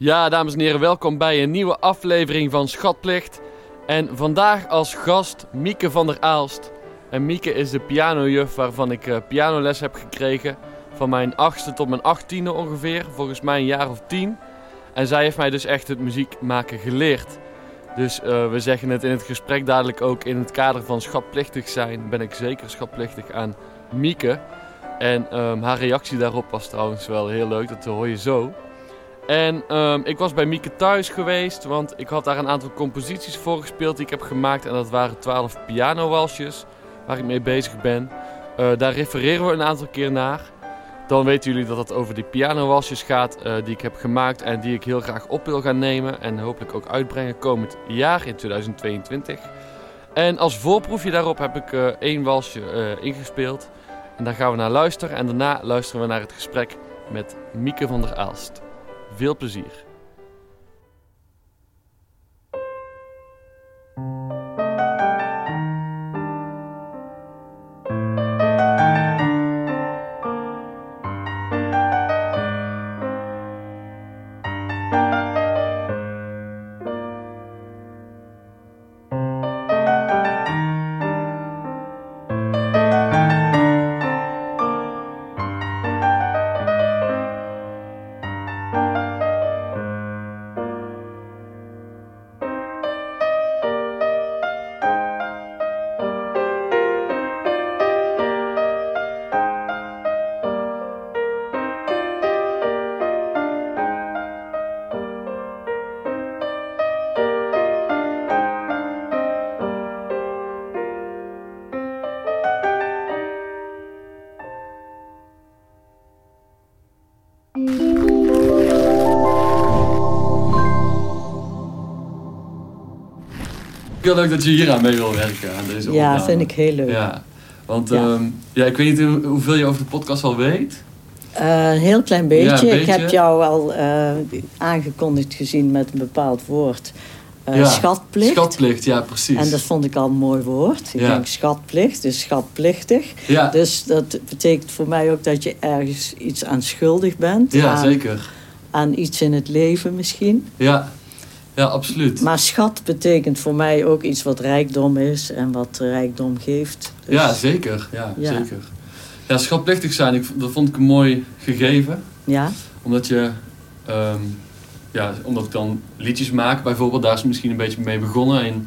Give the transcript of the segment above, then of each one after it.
Ja, dames en heren, welkom bij een nieuwe aflevering van Schatplicht. En vandaag als gast Mieke van der Aalst. En Mieke is de pianojuf waarvan ik uh, pianoles heb gekregen. Van mijn achtste tot mijn achttiende ongeveer, volgens mij een jaar of tien. En zij heeft mij dus echt het muziek maken geleerd. Dus uh, we zeggen het in het gesprek dadelijk ook in het kader van schatplichtig zijn. Ben ik zeker schatplichtig aan Mieke. En um, haar reactie daarop was trouwens wel heel leuk, dat hoor je zo. En um, ik was bij Mieke thuis geweest, want ik had daar een aantal composities voor gespeeld die ik heb gemaakt. En dat waren 12 pianowalsjes waar ik mee bezig ben. Uh, daar refereren we een aantal keer naar. Dan weten jullie dat het over die pianowalsjes gaat uh, die ik heb gemaakt en die ik heel graag op wil gaan nemen. En hopelijk ook uitbrengen komend jaar in 2022. En als voorproefje daarop heb ik uh, één walsje ingespeeld. En daar gaan we naar luisteren. En daarna luisteren we naar het gesprek met Mieke van der Aalst. Veel plezier. Heel leuk dat je hier aan mee wil werken, aan deze Ja, opname. vind ik heel leuk. Ja, want Ja. ja. ja, ik weet niet hoeveel je over de podcast al weet. Eh, een heel klein beetje. Ja, Ik heb jou al eh, aangekondigd gezien met een bepaald woord. Eh, Ja, Schatplicht. Schatplicht, ja precies. En dat vond ik al een mooi woord. Ik Ja. denk schatplicht, dus schatplichtig. ja, Dus dat betekent voor mij ook dat je ergens iets aan schuldig bent. ja aan, zeker. aan iets in het leven misschien. Ja, ja absoluut. Maar schat betekent voor mij ook iets wat rijkdom is en wat rijkdom geeft. Dus- Ja, zeker. Ja, Ja. zeker. Ja, schatplichtig zijn, ik, dat vond ik een mooi gegeven. Ja, Omdat je, ehm, ja, omdat ik dan liedjes maak bijvoorbeeld, daar is misschien een beetje mee begonnen. En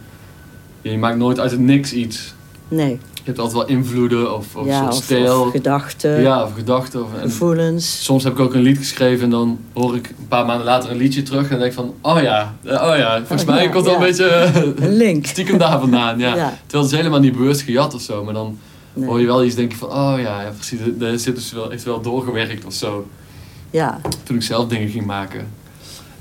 je maakt nooit uit het niks iets. Nee. Je hebt altijd wel invloeden of, of ja, stijl. of gedachten, ja, of gedachten. Of, en gevoelens. soms heb ik ook een lied geschreven en dan hoor ik een paar maanden later een liedje terug en denk ik van, oh ja, eh, oh ja, volgens Oh mij ja, komt dat ja. een beetje eh, Een link. stiekem daar vandaan. Ja. Terwijl het is helemaal niet bewust gejat of zo, maar dan Nee. hoor je wel iets denk je van, oh ja, ja precies, daar zit dus wel, heeft wel doorgewerkt of zo. Ja, Toen ik zelf dingen ging maken.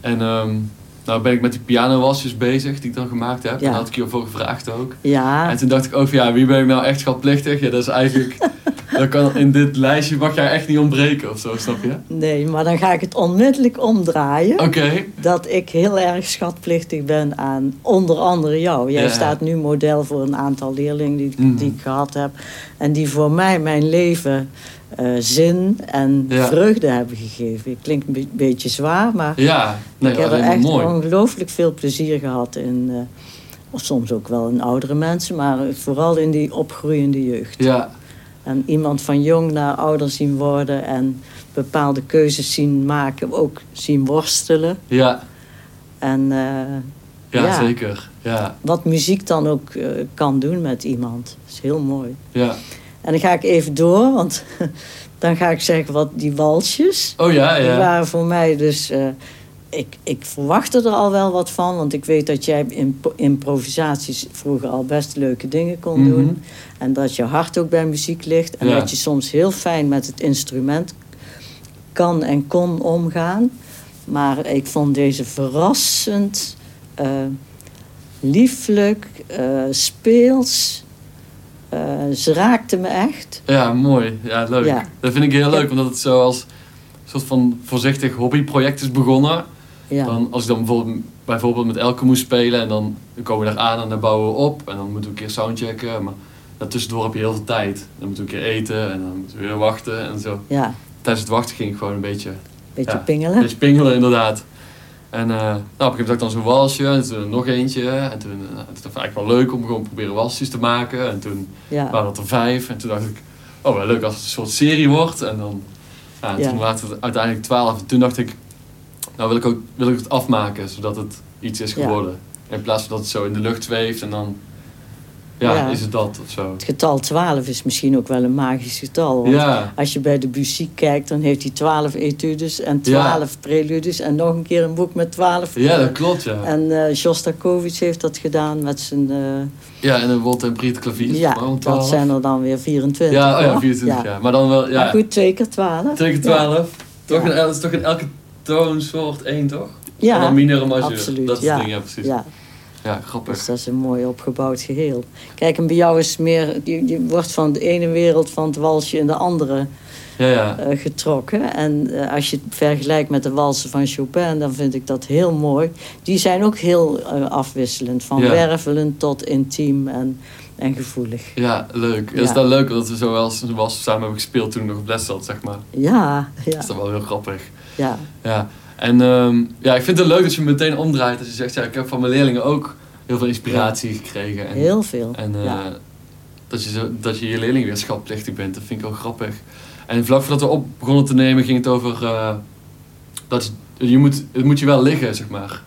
En ehm, nou ben ik met die pianowasjes bezig die ik dan gemaakt heb. Ja. En daar had ik je voor gevraagd ook. ja. En toen dacht ik ook van ja, wie ben ik nou echt schatplichtig? Ja, dat is eigenlijk, dat kan in dit lijstje mag jij echt niet ontbreken of zo, snap je? Nee, maar dan ga ik het onmiddellijk omdraaien. Oké, Dat ik heel erg schatplichtig ben aan onder andere jou. Jij Ja. staat nu model voor een aantal leerlingen die, Mhm. die ik gehad heb. En die voor mij mijn leven eh, zin en Ja. vreugde hebben gegeven. Het klinkt een be- beetje zwaar, maar ja, nee, ik heb er echt mooi. ongelooflijk veel plezier gehad in. eh, of soms ook wel in oudere mensen, maar vooral in die opgroeiende jeugd. Ja, En iemand van jong naar ouder zien worden en bepaalde keuzes zien maken, ook zien worstelen. ja, En eh, ja, Ja. zeker. Ja, wat muziek dan ook kan doen met iemand. Dat is heel mooi. ja. En dan ga ik even door, want dan ga ik zeggen wat die walsjes. Oh ja, Die ja. waren voor mij dus. eh, ik, ik verwachtte er al wel wat van, want ik weet dat jij in improvisaties vroeger al best leuke dingen kon Mhm. doen. En dat je hart ook bij muziek ligt. En Ja. dat je soms heel fijn met het instrument kan en kon omgaan. Maar ik vond deze verrassend, eh, lieflijk, eh, speels. Eh, ze raakte me echt. Ja, mooi. Ja, leuk. Ja. Dat vind ik heel leuk, omdat het zo als een soort van voorzichtig hobbyproject is begonnen. Ja. Dan, als ik dan bijvoorbeeld, bijvoorbeeld met Elke moest spelen en dan, dan komen we daar aan en dan bouwen we op. En dan moeten we een keer soundchecken. Maar daartussendoor heb je heel veel tijd. Dan moeten we een keer eten en dan moeten we weer wachten en zo. ja, Tijdens het wachten ging ik gewoon een beetje, beetje Ja. pingelen. een beetje pingelen inderdaad. En eh, nou, op een gegeven moment had ik dan zo'n walsje en toen nog eentje. En toen, uh, toen vond ik het eigenlijk wel leuk om gewoon proberen walsjes te maken. En toen Ja, waren het er vijf. En toen dacht ik, oh wel leuk als het een soort serie wordt. En dan, ja, en Ja. toen waren het uiteindelijk twaalf. En toen dacht ik, nou wil ik, ook, wil ik het afmaken, zodat het iets is Ja. geworden. In plaats van dat het zo in de lucht zweeft en dan, ja, Ja. is het dat of zo. het getal 12 is misschien ook wel een magisch getal. want Ja, Als je bij de Bussy kijkt, dan heeft hij 12 etudes en 12 preludes. En nog een keer een boek met 12. ja dat klopt, ja. En eh Shostakovich heeft dat gedaan met zijn... eh, Ja, en een Volt en Priet klavier. ja, dat 12. zijn er dan weer 24. Ja, oh ja, hoor. 24 jaar. Maar dan wel, Maar ja, goed, twee keer 12. twee keer 12. Toch, Ja. een, dat is toch in elke toonsoort één, toch? Ja, en dan minor en majeur. absoluut, Dat is ja. het ding, ja, precies. Ja, grappig. dus dat is een mooi opgebouwd geheel. Kijk, en bij jou is meer... Je, je wordt van de ene wereld van het walsje in de andere Ja, ja. eh, getrokken. En eh, als je het vergelijkt met de walsen van Chopin, dan vind ik dat heel mooi. Die zijn ook heel eh, afwisselend. Van Ja. wervelend tot intiem en, en gevoelig. Ja, leuk. Dat is dan leuk dat we zo wel samen hebben gespeeld toen ik nog op les zat, zeg maar. Ja, ja, Dat is dan wel heel grappig. ja. Ja. En ehm, ja, ik vind het leuk dat je meteen omdraait. Dat je zegt, ja, ik heb van mijn leerlingen ook heel veel inspiratie gekregen. En, heel veel. En eh, ja. dat, je zo, dat je je leerling weer schatplichtig bent, dat vind ik ook grappig. En vlak voordat we op begonnen te nemen, ging het over eh, dat je, moet, het moet je wel liggen, zeg maar.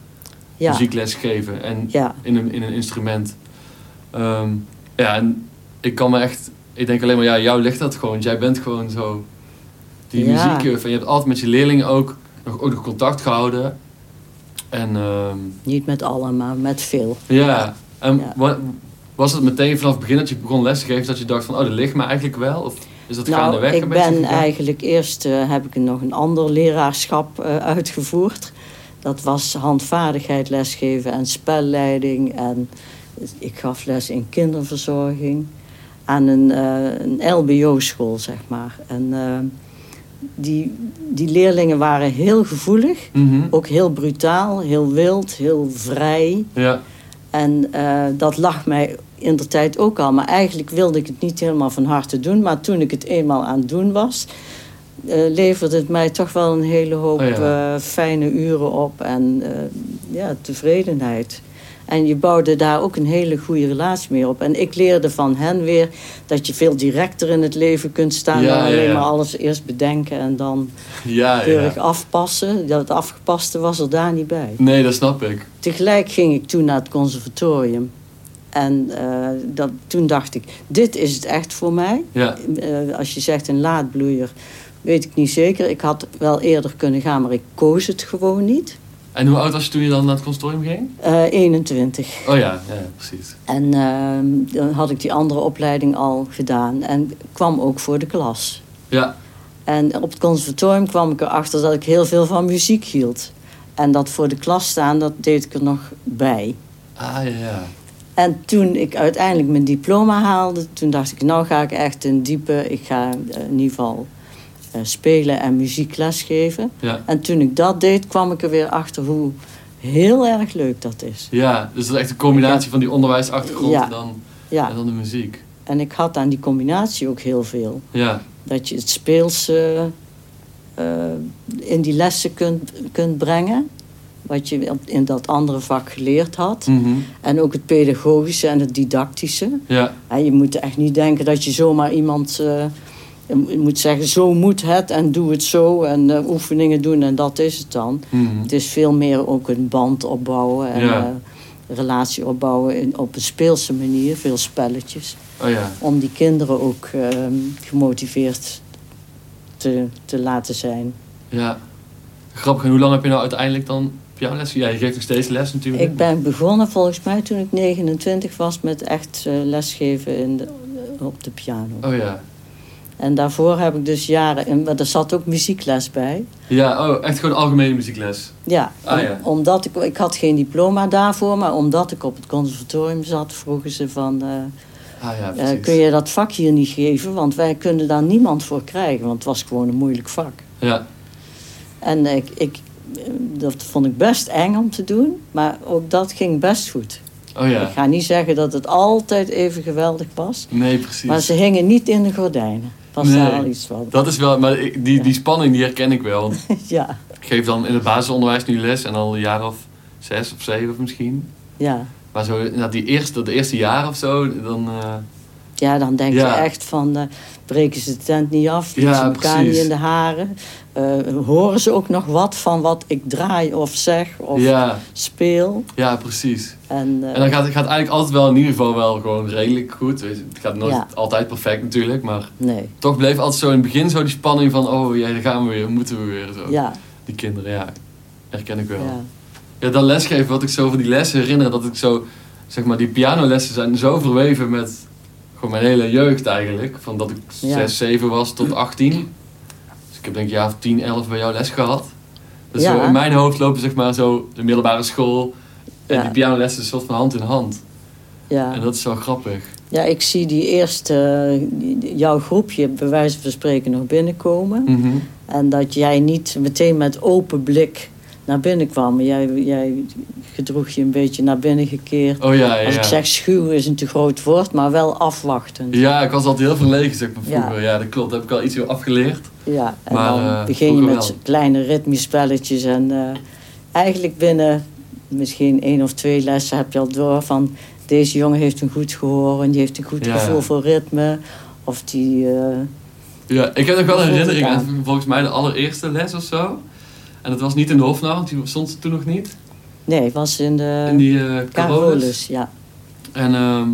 ja. Muziekles geven en ja. in een, in een instrument. Ehm, ja, en ik kan me echt, ik denk alleen maar, ja, jou ligt dat gewoon. Jij bent gewoon zo die Ja. muziekjuf. En je hebt altijd met je leerlingen ook nog, ook nog contact gehouden. En ehm, Niet met allen, maar met veel. ja, en Ja. wa- was het meteen vanaf het begin dat je begon les te geven dat je dacht van, oh, dat ligt me eigenlijk wel? Of is dat Nou, gaandeweg ik een beetje ben eigenlijk eerst eh, heb ik nog een ander leraarschap eh, uitgevoerd. Dat was handvaardigheid lesgeven en spelleiding. En ik gaf les in kinderverzorging aan een, eh, een LBO-school, zeg maar. En eh, die, die leerlingen waren heel gevoelig, Mhm. ook heel brutaal, heel wild, heel vrij. Ja, En eh, dat lag mij in de tijd ook al. Maar eigenlijk wilde ik het niet helemaal van harte doen. Maar toen ik het eenmaal aan het doen was, eh, leverde het mij toch wel een hele hoop Oh ja. eh, fijne uren op en ja, tevredenheid. En je bouwde daar ook een hele goede relatie mee op. En ik leerde van hen weer dat je veel directer in het leven kunt staan Ja, dan alleen ja. maar alles eerst bedenken en dan ja, keurig afpassen. Dat afgepaste was er daar niet bij. Nee, dat snap ik. Tegelijk ging ik toen naar het conservatorium. En eh, dat, toen dacht ik, dit is het echt voor mij. Ja, Eh, als je zegt een laadbloeier, weet ik niet zeker. Ik had wel eerder kunnen gaan, maar ik koos het gewoon niet. En hoe oud was je toen je dan naar het conservatorium ging? Eh 21. Oh ja, ja, precies. En ehm, dan had ik die andere opleiding al gedaan. En kwam ook voor de klas. Ja, En op het conservatorium kwam ik erachter dat ik heel veel van muziek hield. En dat voor de klas staan, dat deed ik er nog bij. ah ja, ja. En toen ik uiteindelijk mijn diploma haalde, toen dacht ik, nou ga ik echt een diepe, ik ga eh, in ieder geval spelen en muziekles geven. Ja. En toen ik dat deed, kwam ik er weer achter hoe heel erg leuk dat is. Ja, dus dat is echt een combinatie van die onderwijsachtergrond Ja. en, dan, Ja, en dan de muziek. en ik had aan die combinatie ook heel veel. Ja, Dat je het speelse eh, in die lessen kunt, kunt brengen, wat je in dat andere vak geleerd had. mhm. En ook het pedagogische en het didactische. ja, En je moet echt niet denken dat je zomaar iemand eh, je moet zeggen, zo moet het en doe het zo en eh, oefeningen doen en dat is het dan. mhm. Het is veel meer ook een band opbouwen en Ja. eh, relatie opbouwen in, op een speelse manier, veel spelletjes. oh ja. Om die kinderen ook ehm, gemotiveerd te, te laten zijn. Ja. Grappig, en hoe lang heb je nou uiteindelijk dan pianoles? Ja, je geeft nog steeds les natuurlijk. Ik ben begonnen volgens mij toen ik 29 was met echt eh, lesgeven in de, op de piano. Oh ja. En daarvoor heb ik dus jaren, en, maar er zat ook muziekles bij. Ja, oh, echt gewoon algemene muziekles. Ja, Ah, om- ja. omdat ik, ik had geen diploma daarvoor, maar omdat ik op het conservatorium zat, vroegen ze van, eh, Ah ja, eh, kun je dat vak hier niet geven? Want wij kunnen daar niemand voor krijgen, want het was gewoon een moeilijk vak. Ja, En ik, ik, dat vond ik best eng om te doen, maar ook dat ging best goed. oh ja. Ik ga niet zeggen dat het altijd even geweldig was, Nee, precies. maar ze hingen niet in de gordijnen. Was Nee. daar al iets van. Dat is wel, maar ik- die, die spanning die herken ik wel. Want ja, Ik geef dan in het basisonderwijs nu les en al een jaar of zes of zeven misschien. Ja. Maar zo, nou, die eerste, de eerste jaar of zo, dan... eh, Ja, dan denk Ja. je echt van, eh, breken ze de tent niet af, Ja, ze elkaar precies. niet in de haren. Eh, horen ze ook nog wat van wat ik draai of zeg of ja, speel. ja, precies. En, eh, En dan gaat het gaat eigenlijk altijd wel in ieder geval wel gewoon redelijk goed. Weet je, Het gaat nooit Ja. altijd perfect natuurlijk, maar nee, toch bleef altijd zo in het begin zo die spanning van... Oh, ja, daar gaan we weer, moeten we weer, zo. ja, Die kinderen, ja, herken ik wel. ja. Ja, dat lesgeven, wat ik zo van die lessen herinner, dat ik zo, zeg maar, die pianolessen zijn zo verweven met gewoon mijn hele jeugd eigenlijk. Van dat ik Ja. 6, 7 was tot 18. Dus ik heb denk ik jaar of 10, 11 bij jou les gehad. Dus Ja. zo in mijn hoofd lopen zeg maar zo de middelbare school en Ja. die pianolessen soort van hand in hand. Ja. En dat is zo grappig. ja, ik zie die eerste, jouw groepje bij wijze van spreken nog binnenkomen. Mhm. En dat jij niet meteen met open blik naar binnen kwam. Jij, jij gedroeg je een beetje naar binnen gekeerd. Oh ja, ja. Als ik zeg schuw is een te groot woord, maar wel afwachtend. Ja, ik was altijd heel verlegen zeg maar vroeger. Ja, dat klopt. Daar heb ik al iets over afgeleerd. Ja, en Maar, dan eh, begin je met wel. kleine ritmiespelletjes. En eh, eigenlijk binnen misschien één of twee lessen heb je al door van... deze jongen heeft een goed gehoor en die heeft een goed gevoel voor ritme. Of die... eh, Ja, ik heb nog wel een herinnering aan. aan volgens mij de allereerste les of zo. En dat was niet in de Hofnar, want die stond toen nog niet. nee, het was in de in die eh Carolus. Ja. En ehm,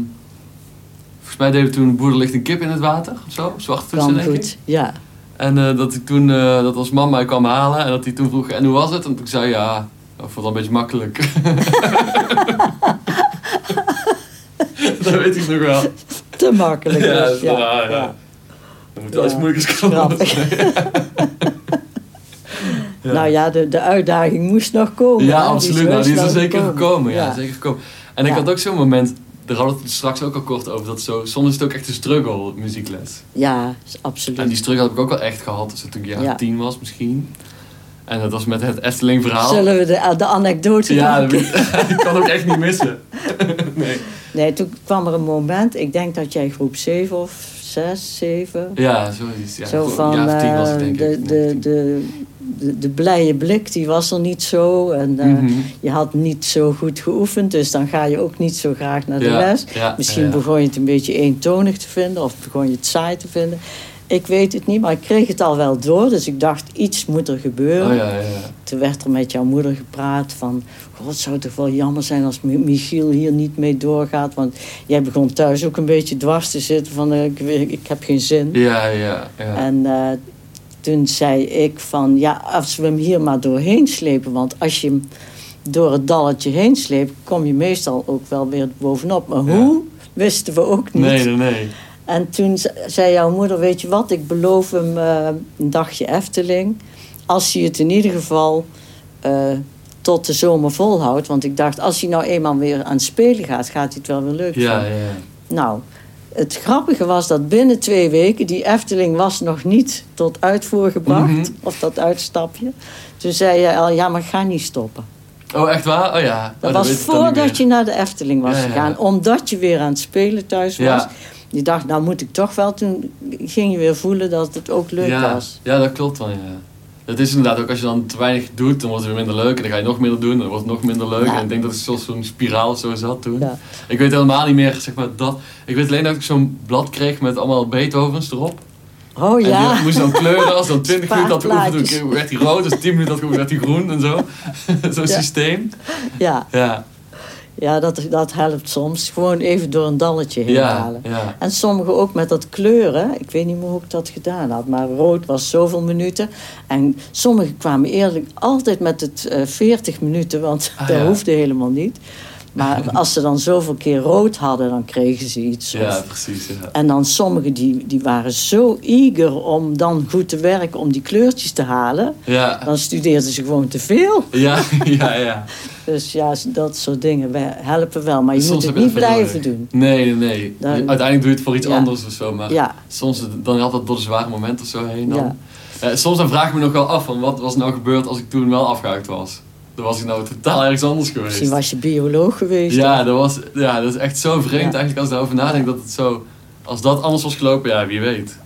volgens mij deden we toen Boer er ligt een kip in het water of zo. Zwarte toetsen, Kan denk ik. goed, ja. En eh, dat ik toen, eh, dat als mama mij kwam halen en dat hij toen vroeg, en hoe was het? En toen zei ja, ik vond een beetje makkelijk. dat weet ik nog wel. Te makkelijk Ja, dat is waar, ja. ja. Dat moet wel eens Ja, moeilijkers komen. Ja. Nou ja, de, de uitdaging moest nog komen. Ja, absoluut. nou, die is er zeker gekomen. Ja, zeker gekomen. En ik Ja. had ook zo'n moment, daar hadden we het straks ook al kort over, dat zo, soms is het ook echt een struggle, muziekles. Ja, absoluut. En die struggle heb ik ook wel echt gehad, dus toen ik jaar Ja. tien was misschien. En dat was met het Efteling verhaal. Zullen we de, de anekdote Ja, dat kan ook echt niet missen. nee. Nee, toen kwam er een moment, ik denk dat jij groep 7 of 6, 7. Ja, zoiets. Ja, zo van jaar of tien was eh, het, denk de, ik. de, de, de, de blije blik, die was er niet zo. En eh, Mhm. je had niet zo goed geoefend, dus dan ga je ook niet zo graag naar de Ja, les. ja, Misschien ja. begon je het een beetje eentonig te vinden of begon je het saai te vinden. Ik weet het niet, maar ik kreeg het al wel door. Dus ik dacht, iets moet er gebeuren. Oh ja, ja, ja. Toen werd er met jouw moeder gepraat van... God, het zou toch wel jammer zijn als Mi- Michiel hier niet mee doorgaat. Want jij begon thuis ook een beetje dwars te zitten van... eh, ik, ik heb geen zin. Ja, ja, ja. En eh, toen zei ik van... Ja, als we hem hier maar doorheen slepen. Want als je hem door het dalletje heen sleept... kom je meestal ook wel weer bovenop. Maar Ja. hoe, wisten we ook niet. Nee, nee, nee. En toen ze- zei jouw moeder, weet je wat, ik beloof hem eh, een dagje Efteling. Als hij het in ieder geval eh, tot de zomer volhoudt. Want ik dacht, als hij nou eenmaal weer aan het spelen gaat, gaat hij het wel weer leuk Ja, vinden. ja. Nou, het grappige was dat binnen twee weken, die Efteling was nog niet tot uitvoer gebracht. Mhm. Of dat uitstapje. Toen zei je al, ja, maar ga niet stoppen. Oh, echt waar? Oh ja. Dat oh, was voordat je naar de Efteling was Ja, ja. gegaan. Omdat je weer aan het spelen thuis was. Ja. Je dacht, nou moet ik toch wel. Toen ging je weer voelen dat het ook leuk was. Ja, dat klopt wel, ja. Dat is inderdaad ook als je dan te weinig doet, dan wordt het weer minder leuk. En dan ga je nog minder doen, dan wordt het nog minder leuk. Ja. En ik denk dat het zoals zo'n spiraal zo zat toen. Ja. Ik weet helemaal niet meer, zeg maar, dat... Ik weet alleen dat ik zo'n blad kreeg met allemaal Beethovens erop. Oh En ja. die moest dan kleuren, als dan 20 minuten had geoefend, werd hij rood. Als 10 minuten had geoefend, werd hij groen en zo. Zo'n Ja. systeem. ja, Ja, ja dat, dat helpt soms. Gewoon even door een dalletje heen ja, halen. ja. En sommigen ook met dat kleuren. Ik weet niet meer hoe ik dat gedaan had. Maar rood was zoveel minuten. En sommigen kwamen eerlijk altijd met het eh 40 minuten. Want Ah, dat ja. hoefde helemaal niet. Maar als ze dan zoveel keer rood hadden, dan kregen ze iets. Ja, precies, ja. En dan sommigen die, die waren zo eager om dan goed te werken om die kleurtjes te halen. Ja, Dan studeerden ze gewoon te veel. ja, ja, ja. Dus ja, dat soort dingen helpen wel. Maar je Soms moet het niet blijven doen. Nee, nee, nee. Dan- Uiteindelijk doe je het voor iets Ja. anders of zo. Maar Ja, soms dan had dat door de zware momenten of zo heen. Dan. Ja. Eh, soms dan vraag ik me nog wel af van wat was nou gebeurd als ik toen wel afgehaakt was. Dan was ik nou totaal ergens anders geweest. misschien was je bioloog geweest. Ja, of- dat, was, ja, dat is echt zo vreemd Ja. eigenlijk als ik daarover nadenk dat het zo... Als dat anders was gelopen, ja, wie weet.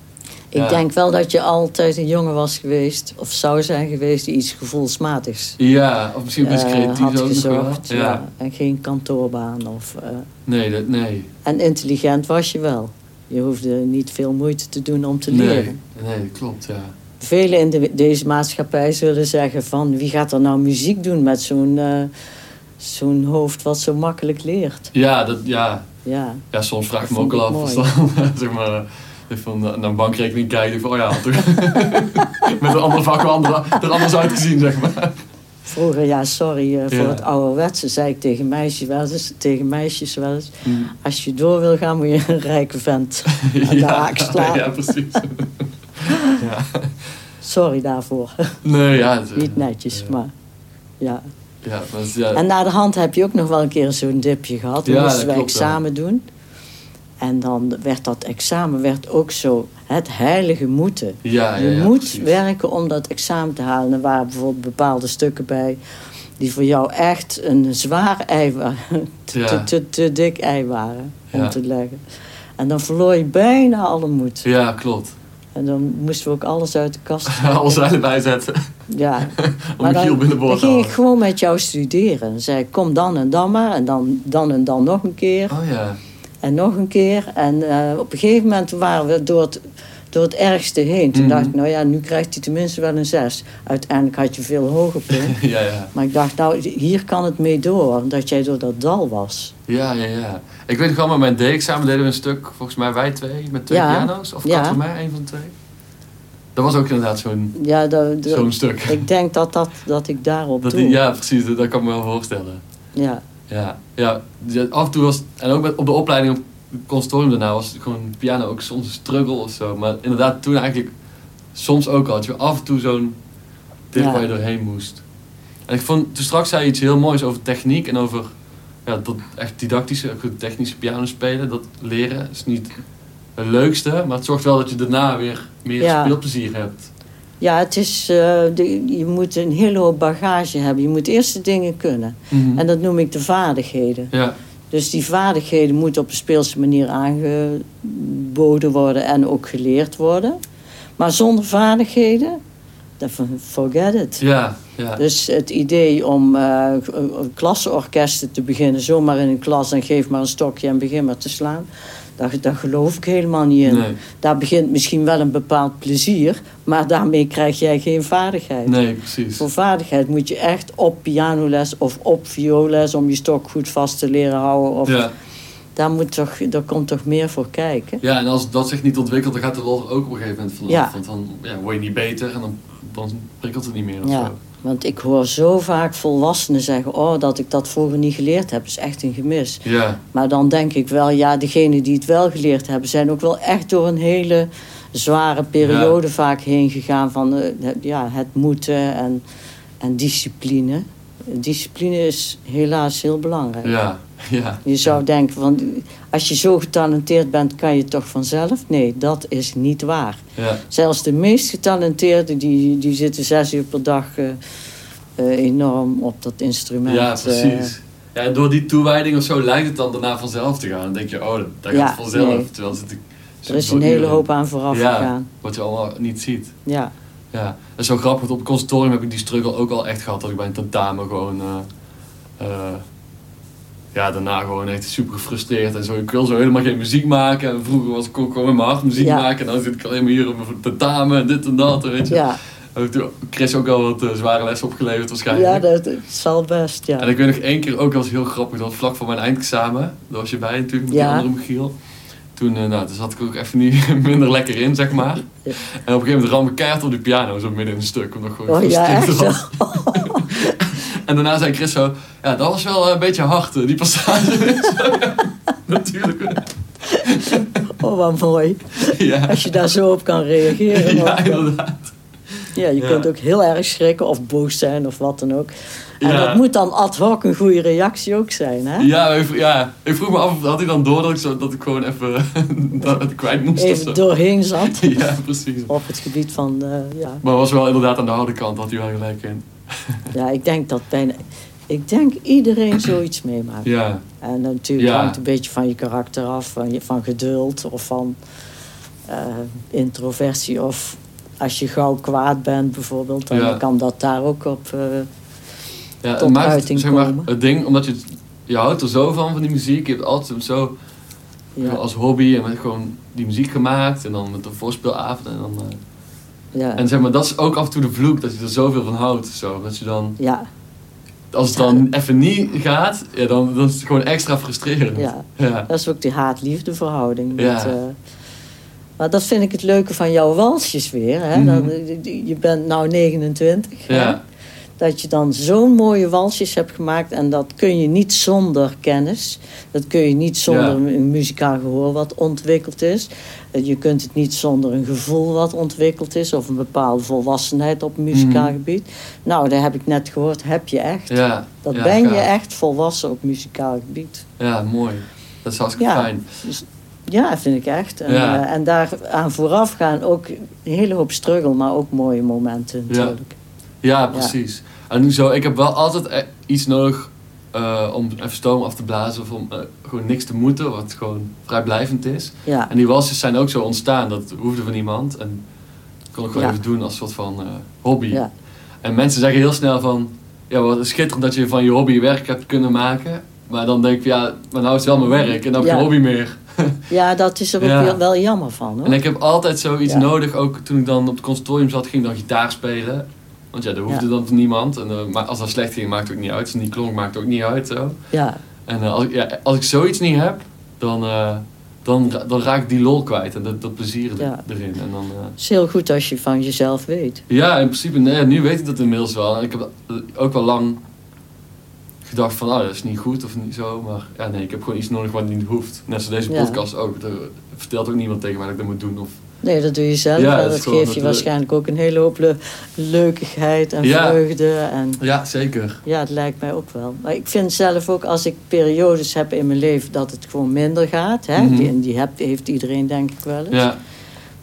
Ik Ja. denk wel dat je altijd een jongen was geweest, of zou zijn geweest, die iets gevoelsmatigs Ja, of misschien best eh, creatief had ook gezocht. Ja. Ja. En geen kantoorbaan. Of, eh, Nee, dat, nee. en intelligent was je wel. Je hoefde niet veel moeite te doen om te leren. Nee, nee, klopt, ja. Velen in de, deze maatschappij zullen zeggen van... wie gaat er nou muziek doen met zo'n eh, zo'n hoofd wat zo makkelijk leert? Ja, dat, ja. Ja, ja soms vraag ik me ook al af. Dan, zeg maar, eh, van naar een bankrekening kijken. Van, oh ja, met een andere vak andere, er anders uitgezien, zeg maar. vroeger, ja, sorry eh, voor Ja. het ouderwetse... zei ik tegen meisjes wel eens, tegen meisjes wel eens... als je door wil gaan, moet je een rijke vent aan de haak slaan. Ja, precies. ja. Sorry daarvoor. Nee, ja. Niet netjes, ja. maar... Ja. Ja, ja, En na de hand heb je ook nog wel een keer zo'n dipje gehad. Dan Ja, moesten we examen doen. En dan werd dat examen werd ook zo het heilige moeten. ja, ja, je moet precies. werken om dat examen te halen. Er waren bijvoorbeeld bepaalde stukken bij... die voor jou echt een zwaar ei waren. te, te, te, te dik ei waren om te leggen. En dan verloor je bijna alle moed. Ja, klopt. En dan moesten we ook alles uit de kast Alles erbij zetten Ja, om Michiel dan, binnenboord dan ging ik halen. gewoon met jou studeren. Dan zei ik, kom dan en dan maar. En dan, dan en dan nog een keer. Oh ja. En nog een keer. En eh, op een gegeven moment waren we door het, door het ergste heen. Toen Mhm. dacht ik, nou ja, nu krijgt hij tenminste wel een zes. Uiteindelijk had je veel hoger punt. ja, ja. maar ik dacht, nou, hier kan het mee door. Dat jij door dat dal was. Ja, ja, ja. Ik weet nog wel, met mijn D-examen deden we een stuk, volgens mij wij twee, met twee Ja. piano's. Of Ja. Van mij, een van de twee. Dat was ook inderdaad zo'n Ja, zo'n stuk. ik denk dat, dat, dat ik daarop Dat doe. die, ja, precies, dat, dat kan ik me wel voorstellen. ja. Ja, ja, af en toe was, en ook met, op de opleiding op het conservatorium daarna was gewoon piano ook soms een struggle of zo. Maar inderdaad, toen eigenlijk soms ook al, had je af en toe zo'n ding Ja. waar je doorheen moest. En ik vond, toen straks zei je iets heel moois over techniek en over ja, dat echt didactische, goed technische piano spelen. Dat leren is niet het leukste, maar het zorgt wel dat je daarna weer meer Ja. speelplezier hebt. Ja, het is, eh, de, je moet een hele hoop bagage hebben. Je moet eerst de dingen kunnen. En dat noem ik de vaardigheden. Ja, Dus die vaardigheden moeten op een speelse manier aangeboden worden en ook geleerd worden. Maar zonder vaardigheden, forget it. ja, ja. Dus het idee om eh klassenorkesten te beginnen, zomaar in een klas en geef maar een stokje en begin maar te slaan, daar, daar geloof ik helemaal niet in. Nee, Daar begint misschien wel een bepaald plezier, maar daarmee krijg jij geen vaardigheid. nee, precies. Voor vaardigheid moet je echt op pianoles of op vioolles om je stok goed vast te leren houden. Of, Ja. daar, moet toch, daar komt toch meer voor kijken. Ja, en als dat zich niet ontwikkelt, dan gaat de lol ook op een gegeven moment vanaf. Ja. Want dan ja, word je niet beter en dan, dan prikkelt het niet meer Ja. zo. Want ik hoor zo vaak volwassenen zeggen: Oh, dat ik dat vroeger niet geleerd heb, is echt een gemis. Ja, Maar dan denk ik wel, ja, degenen die het wel geleerd hebben, zijn ook wel echt door een hele zware periode vaak heen gegaan van eh, het- ja, het moeten en, en discipline. Discipline is helaas heel belangrijk. ja, ja. Je zou denken van, als je zo getalenteerd bent, kan je het toch vanzelf? Nee, dat is niet waar. ja. Zelfs de meest getalenteerden, die, die zitten zes uur per dag eh, eh, enorm op dat instrument. Ja, eh. precies. Ja, en door die toewijding of zo lijkt het dan daarna vanzelf te gaan. Dan denk je, oh, dat, dat Ja, gaat vanzelf. nee. Terwijl ik er is een hele hoop aan vooraf ja, gegaan. wat je allemaal niet ziet. Ja. Ja, dat is zo grappig. Op het conservatorium heb ik die struggle ook al echt gehad. Dat ik bij een tentamen gewoon... ja, daarna gewoon echt super gefrustreerd en zo. Ik wil zo helemaal geen muziek maken. En vroeger was ik ook gewoon in mijn hart muziek Ja. maken. En dan zit ik alleen maar hier op mijn tentamen en dit en dat. Weet je. Ja, Heb ik toen Chris ook al wat eh, zware lessen opgeleverd waarschijnlijk. ja dat, dat zal best, ja. En ik weet nog één keer ook, dat was heel grappig, dat vlak voor mijn eindexamen. Daar was je bij natuurlijk met Ja. die andere Michiel. Toen, eh, nou, toen zat ik ook even niet minder lekker in, zeg maar. Ja. En op een gegeven moment ram ik keihard op die piano, zo midden in een stuk. Omdat ik gewoon Oh ja, echt. En daarna zei Chris zo, ja, dat was wel eh, een beetje hard, eh, die passage. Zo, ja, natuurlijk. Oh, wat mooi. Ja, Als je daar zo op kan reageren. ja inderdaad. ja, je Ja. kunt ook heel erg schrikken of boos zijn of wat dan ook. En Ja. dat moet dan ad hoc een goede reactie ook zijn, hè? Ja, ik, ja, ik vroeg me af, had hij dan door dat ik, zo, dat ik gewoon even dat het kwijt moest of Even zo? doorheen zat Ja, precies. op het gebied van, eh, ja. Maar was wel inderdaad aan de harde kant, had hij wel gelijk in. ja, ik denk dat bijna, ik denk iedereen zoiets meemaakt. Ja, En natuurlijk Ja. hangt een beetje van je karakter af, van, je, van geduld of van eh, introversie of als je gauw kwaad bent bijvoorbeeld, dan Ja. kan dat daar ook op. eh, Ja, tot maakt uiting zeg maar, komen. het ding, omdat je, het- je houdt er zo van, van die muziek. Je hebt altijd zo als hobby en met gewoon die muziek gemaakt. En dan met de voorspeelavond. En, dan, eh, ja, en zeg maar, dat is ook af en toe de vloek, dat je er zoveel van houdt. Zo. Dat je dan, ja, als het dan even niet gaat, ja, dan, dan is het gewoon extra frustrerend. ja. Ja. Dat is ook die haat-liefde verhouding. Met, Ja. eh, maar dat vind ik het leuke van jouw walsjes weer. Hè? Mhm. Dat, je bent nou 29. hè? Ja. Dat je dan zo'n mooie walsjes hebt gemaakt. En dat kun je niet zonder kennis. Dat kun je niet zonder Ja. een muzikaal gehoor wat ontwikkeld is. Eh, Je kunt het niet zonder een gevoel wat ontwikkeld is. Of een bepaalde volwassenheid op muzikaal Mhm. gebied. Nou, dat heb ik net gehoord. Heb je echt. Ja. Dat ja, ben je echt volwassen op muzikaal gebied. Ja, mooi. Dat is hartstikke Ja. fijn. Ja, vind ik echt. En, Ja. eh, en daar aan vooraf gaan ook een hele hoop struggle, maar ook mooie momenten natuurlijk. Ja, precies. En nu zo, ik heb wel altijd e- iets nodig eh, om even stoom af te blazen of om eh, gewoon niks te moeten, wat gewoon vrijblijvend is. Ja, En die walsjes zijn ook zo ontstaan, dat hoefde van niemand. En dat kon ik gewoon Ja. even doen als soort van eh, hobby. ja, En mensen zeggen heel snel van, ja wat schitterend dat je van je hobby werk hebt kunnen maken. Maar dan denk ik, ja, maar nou is het wel mijn werk en dan heb geen hobby meer. ja, dat is er ook wel, jammer van hoor. En ik heb altijd zoiets nodig, ook toen ik dan op het conservatorium zat, ging ik dan gitaar spelen. Want ja, dat hoefde Ja. dan niemand. En, eh, maar als dat slecht ging, maakt het ook niet uit. Als het niet klonk, maakt het ook niet uit. Zo. Ja, En eh, als, ik, ja, als ik zoiets niet heb, dan, eh, dan, dan raak ik die lol kwijt. En dat, dat plezier er- Ja. erin. En dan, het is heel goed als je van jezelf weet. ja, in principe, nee, nu weet ik dat inmiddels wel. En ik heb ook wel lang gedacht van, oh, dat is niet goed of niet zo. Maar ja, nee, ik heb gewoon iets nodig wat niet hoeft. Net zoals deze podcast ook. Er vertelt ook niemand tegen mij dat ik dat moet doen. Of, Nee, dat doe je zelf. Ja, en dat geeft je waarschijnlijk ook een hele hoop le- leukigheid en Ja. vreugde. En ja, zeker. ja, het lijkt mij ook wel. Maar ik vind zelf ook als ik periodes heb in mijn leven dat het gewoon minder gaat. Hè? Mhm. Die, en die heb, heeft iedereen denk ik wel eens. Ja,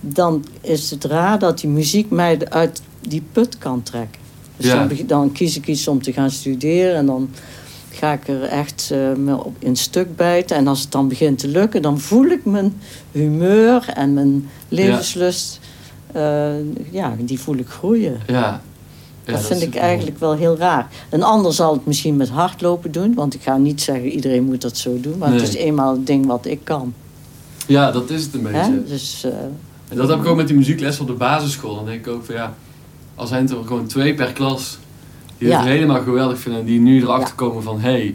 dan is het raar dat die muziek mij uit die put kan trekken. Dus Ja. dan, dan kies ik iets om te gaan studeren en dan ga ik er echt eh, me op in stuk bijten. En als het dan begint te lukken, dan voel ik mijn humeur en mijn levenslust, ja, ja die voel ik groeien. ja. Ja, dat, vind ik eigenlijk wel heel raar. Een ander zal het misschien met hardlopen doen, want ik ga niet zeggen iedereen moet dat zo doen, maar het is eenmaal het ding wat ik kan. Ja, dat is het een beetje. Hè? Dus, eh, En dat heb ik ook met die muziekles op de basisschool. Dan denk ik ook van ja, al zijn het er gewoon twee per klas die het helemaal geweldig vinden en die nu erachter komen van hé, hey,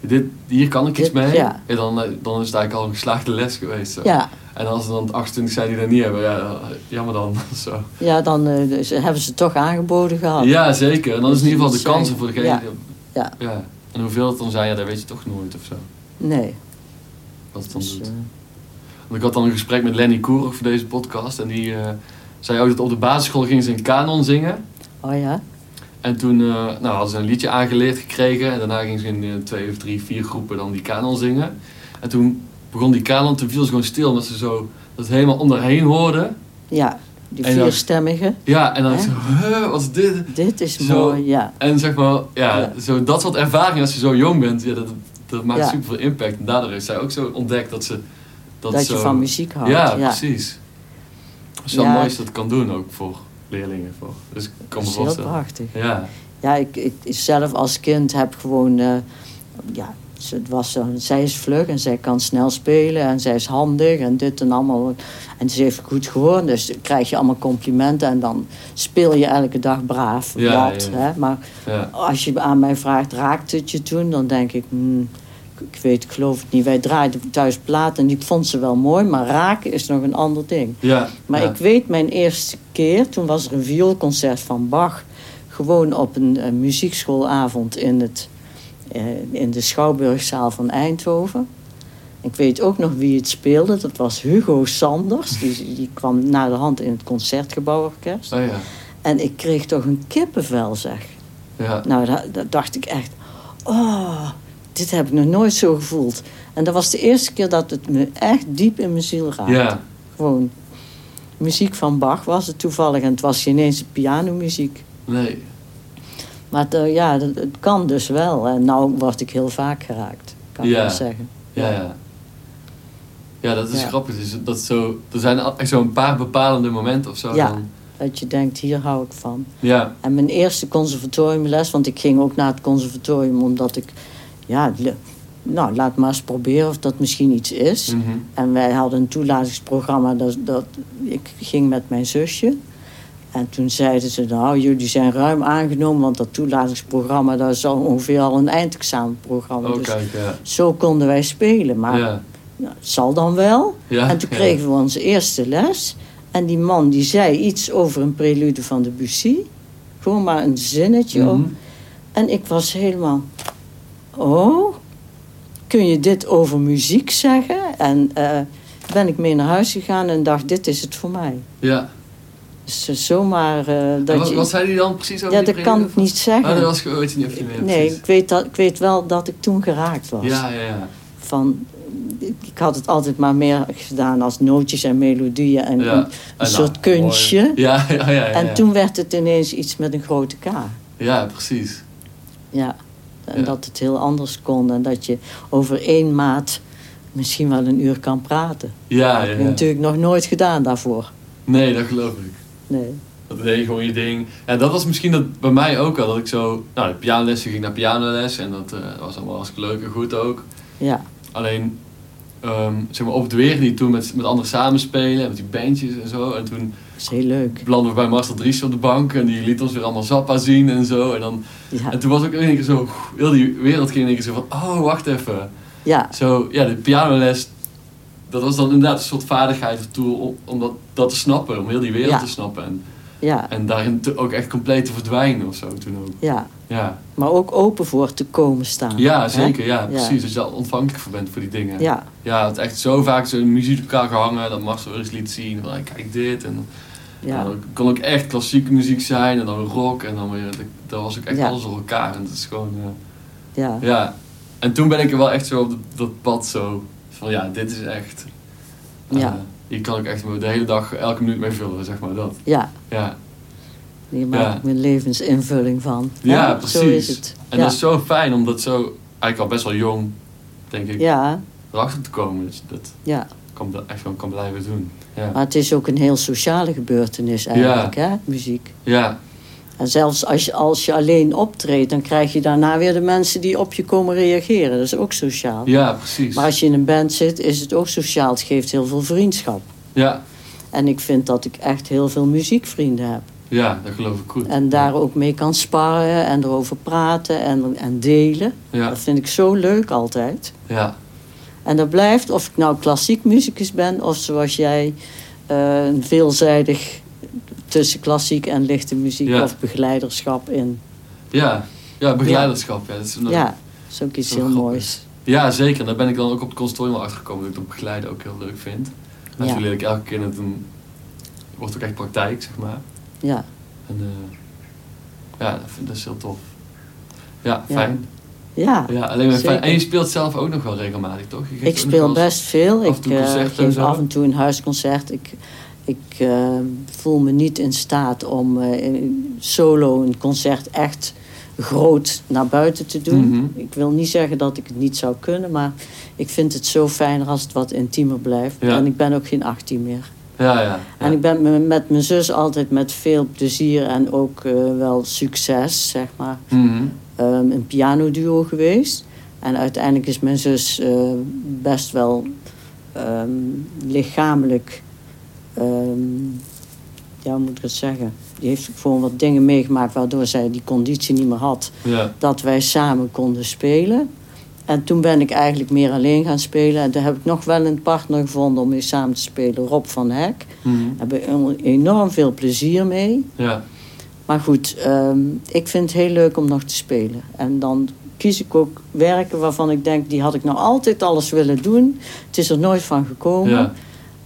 dit, hier kan ik iets mee. En dan, eh, dan is het eigenlijk al een geslaagde les geweest. Zo. ja, En als er dan 28 zijn die dat niet hebben, ja, jammer dan. Zo. Ja, dan eh, dus hebben ze het toch aangeboden gehad. Ja, zeker. En dan is in ieder geval de kansen voor degene. ja. Ja. ja. En hoeveel het dan zijn, ja, dat weet je toch nooit of zo. Nee. Wat het dan Dus, doet. eh, Want ik had dan een gesprek met Lenny Koerig voor deze podcast. En die zei ook dat op de basisschool gingen ze een kanon zingen. oh ja? En toen eh, nou, hadden ze een liedje aangeleerd gekregen. En daarna gingen ze in eh, twee of drie, vier groepen dan die kanon zingen. En toen begon die kanon, toen viel ze gewoon stil. Omdat ze zo dat helemaal om haar heen hoorden. Ja, die En dan- vierstemmige. Ja, en dan zo, "Huh, wat is dit? Dit is Zo. mooi, ja. En zeg maar, ja, Ja. Zo, dat soort ervaring als je zo jong bent. Ja, dat, dat maakt Ja. super veel impact. En daardoor heeft zij ook zo ontdekt dat ze... Dat, Dat, zo, je van muziek houdt. Ja, Ja, precies. Het is wel mooi als dat kan doen ook voor leerlingen. Voor. Dus ik kan me heel prachtig. Ja, Ja, ik, ik zelf als kind heb gewoon... eh, ja, het was zo, zij is vlug en zij kan snel spelen en zij is handig en dit en allemaal. En ze heeft goed gehoord, dus dan krijg je allemaal complimenten en dan speel je elke dag braaf. Ja. Hè? Maar als je aan mij vraagt, raakt het je toen? Dan denk ik, hmm, ik- weet, ik geloof het niet. Wij draaiden thuis platen en ik vond ze wel mooi, maar raken is nog een ander ding. ja. Maar ja. ik weet mijn eerste keer, toen was er een vioolconcert van Bach, gewoon op een, eh, muziekschoolavond in, het, eh, in de Schouwburgzaal van Eindhoven. Ik weet ook nog wie het speelde, dat was Hugo Sanders. Die, die kwam na de hand in het Concertgebouworkest. Oh ja. En ik kreeg toch een kippenvel, zeg. Ja. Nou, dat, dat dacht ik echt. Oh, dit heb ik nog nooit zo gevoeld. En dat was de eerste keer dat het me echt diep in mijn ziel raakte. Ja. Gewoon. Muziek van Bach was het toevallig. En het was geen eens pianomuziek. Nee. Maar het, eh, ja, het, het kan dus wel. En nou word ik heel vaak geraakt. Kan ik Ja. wel zeggen. Ja, ja. Ja, dat is grappig. Dus dat zo, er zijn echt zo'n paar bepalende momenten of zo. Ja. Dan, Dat je denkt, hier hou ik van. ja. En mijn eerste conservatoriumles, want ik ging ook naar het conservatorium omdat ik, ja, nou laat maar eens proberen of dat misschien iets is. Mhm. En wij hadden een toelatingsprogramma, dat, dat, ik ging met mijn zusje. En toen zeiden ze, nou jullie zijn ruim aangenomen, want dat toelatingsprogramma, dat is al ongeveer al een eindexamenprogramma. Oh, dus kijk, ja. zo konden wij spelen, maar ja. nou, het zal dan wel. Ja, En toen kregen we onze eerste les. En die man die zei iets over een prelude van Debussy. Gewoon maar een zinnetje. Mhm. ook. En ik was helemaal... Oh, kun je dit over muziek zeggen? En eh, ben ik mee naar huis gegaan en dacht, dit is het voor mij. Ja. Dus eh, zomaar En dat wat, je... wat zei hij dan precies over ja, dat kan ik niet zeggen. Oh, dat was, weet je niet of je meer nee, ik weet, dat, ik weet wel dat ik toen geraakt was. Ja, ja, ja. Van, ik had het altijd maar meer gedaan als nootjes en melodieën en ja. een, En een soort nou, kunstje. Ja, ja, ja. ja, En toen werd het ineens iets met een grote K. Ja, precies. Ja. En dat het heel anders kon. En dat je over één maat misschien wel een uur kan praten. Ja, dat ja, heb ik ja. natuurlijk nog nooit gedaan daarvoor. Nee, dat geloof ik. Nee. Dat deed je gewoon je ding. Ja, dat was misschien dat bij mij ook al. Dat ik zo... Nou, de pianolessen ging naar pianoles. En dat eh, was allemaal hartstikke leuk en goed ook. Ja. Alleen... ehm, zeg maar, op het weer niet toen met, met anderen samenspelen. Met die bandjes en zo. En toen Dat is heel leuk. belanden we bij Marcel Dries op de bank. En die liet ons weer allemaal Zappa zien en zo. En, dan, Ja. en toen was ook in één keer zo... Heel die wereld ging in één keer zo van... Oh, wacht even. Ja. Zo, ja, de pianoles... Dat was dan inderdaad een soort vaardigheid of tool om, om dat, dat te snappen. Om heel die wereld Ja. te snappen. En, Ja. en daarin ook echt compleet te verdwijnen of zo toen ook. Ja. Ja, Maar ook open voor te komen staan. ja zeker. Ja, Ja. precies. Dat je al ontvankelijk voor bent voor die dingen. Ja. Ja, het echt zo vaak zo muziek op elkaar gehangen. Dat Marcel weer eens liet zien. Van, kijk dit. En Ja. dan kon ook echt klassieke muziek zijn. En dan rock. En dan weer... Dat was ook echt Ja. alles door elkaar. En dat is gewoon... eh, Ja. ja. En toen ben ik er wel echt zo op dat, dat pad zo... Van ja, dit is echt... eh, Ja. Hier kan ik echt de hele dag, elke minuut mee vullen, zeg maar dat. Ja. Ja, Hier maak Ja. ik mijn levensinvulling van. Ja, precies. Zo is het. en ja. dat is zo fijn om dat zo, eigenlijk al best wel jong, denk ik, ja. erachter te komen. Dat je dat Ja. kan, echt gewoon kan blijven doen. Ja, Maar het is ook een heel sociale gebeurtenis eigenlijk, hè, muziek. ja, En zelfs als je, als je alleen optreedt, dan krijg je daarna weer de mensen die op je komen reageren. Dat is ook sociaal. ja precies. Maar als je in een band zit, is het ook sociaal. Het geeft heel veel vriendschap. Ja, En ik vind dat ik echt heel veel muziekvrienden heb. ja, dat geloof ik goed. En daar ook mee kan sparren en erover praten en, en delen. Ja, Dat vind ik zo leuk altijd. ja, En dat blijft, of ik nou klassiek muzikus ben... of zoals jij, eh, een veelzijdig tussen klassiek en lichte muziek... Ja. of begeleiderschap in. ja, ja, begeleiderschap. Ja, dat is Ja, dat is ook iets heel grappig. moois. ja, zeker. Daar ben ik dan ook op het conservatorium wel achtergekomen dat ik dat begeleiden ook heel leuk vind. En Ja. toen leer ik elke keer dat een, wordt ook echt praktijk, zeg maar. Ja, En eh, ja, dat, vind, dat is heel tof. Ja, fijn. ja. Ja, alleen maar fijn. En je speelt zelf ook nog wel regelmatig, toch? Je ik speel best veel. Ik eh, geef af en toe een huisconcert. Ik, ik eh, voel me niet in staat om eh, solo een concert echt groot naar buiten te doen. Mhm. Ik wil niet zeggen dat ik het niet zou kunnen, maar ik vind het zo fijner als het wat intiemer blijft. Ja. En ik ben ook geen 18 meer. Ja, ja. ja. En ik ben me- met mijn zus altijd met veel plezier en ook eh, wel succes, zeg maar, Mhm. ehm, een pianoduo geweest. En uiteindelijk is mijn zus best wel ehm, lichamelijk, ehm, ja, hoe moet ik het zeggen? Die heeft gewoon wat dingen meegemaakt waardoor zij die conditie niet meer had. ja. Dat wij samen konden spelen. En toen ben ik eigenlijk meer alleen gaan spelen. En toen heb ik nog wel een partner gevonden om mee samen te spelen, Rob van Hek. Mhm. Daar heb ik enorm veel plezier mee. Ja. Maar goed, ehm, ik vind het heel leuk om nog te spelen. En dan kies ik ook werken waarvan ik denk, die had ik nou altijd alles willen doen. Het is er nooit van gekomen. Ja.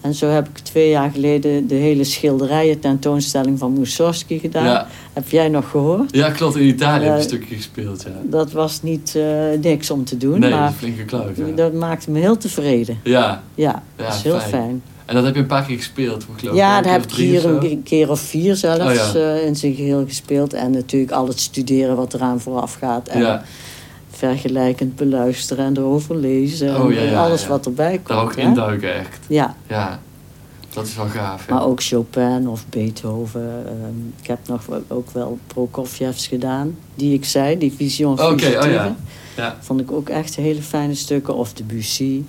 En zo heb ik twee jaar geleden de hele schilderijen tentoonstelling van Mussorgsky gedaan. Ja. Heb jij nog gehoord? ja, klopt. In Italië heb Ja. een stukje gespeeld, ja. Dat was niet eh, niks om te doen, Nee, dat maar flinke kluif, ja. dat maakte me heel tevreden. Ja, Ja, dat is heel fijn. fijn. en dat heb je een paar keer gespeeld, geloof ik. Ja, dat heb ik hier een keer of vier zelfs Oh, eh, in zijn geheel gespeeld. En natuurlijk al het studeren wat eraan vooraf gaat. En Ja, vergelijkend beluisteren en erover lezen. Oh, ja, en alles ja. wat erbij komt. Daar ook induiken echt. Ja, Ja, dat is wel gaaf. Ja. maar ook Chopin of Beethoven. ehm, ik heb nog wel, ook wel Prokofievs gedaan, die ik zei, die Vision Oké, oh Fugitive. ja. Ja. Vond ik ook echt hele fijne stukken. Of Debussy.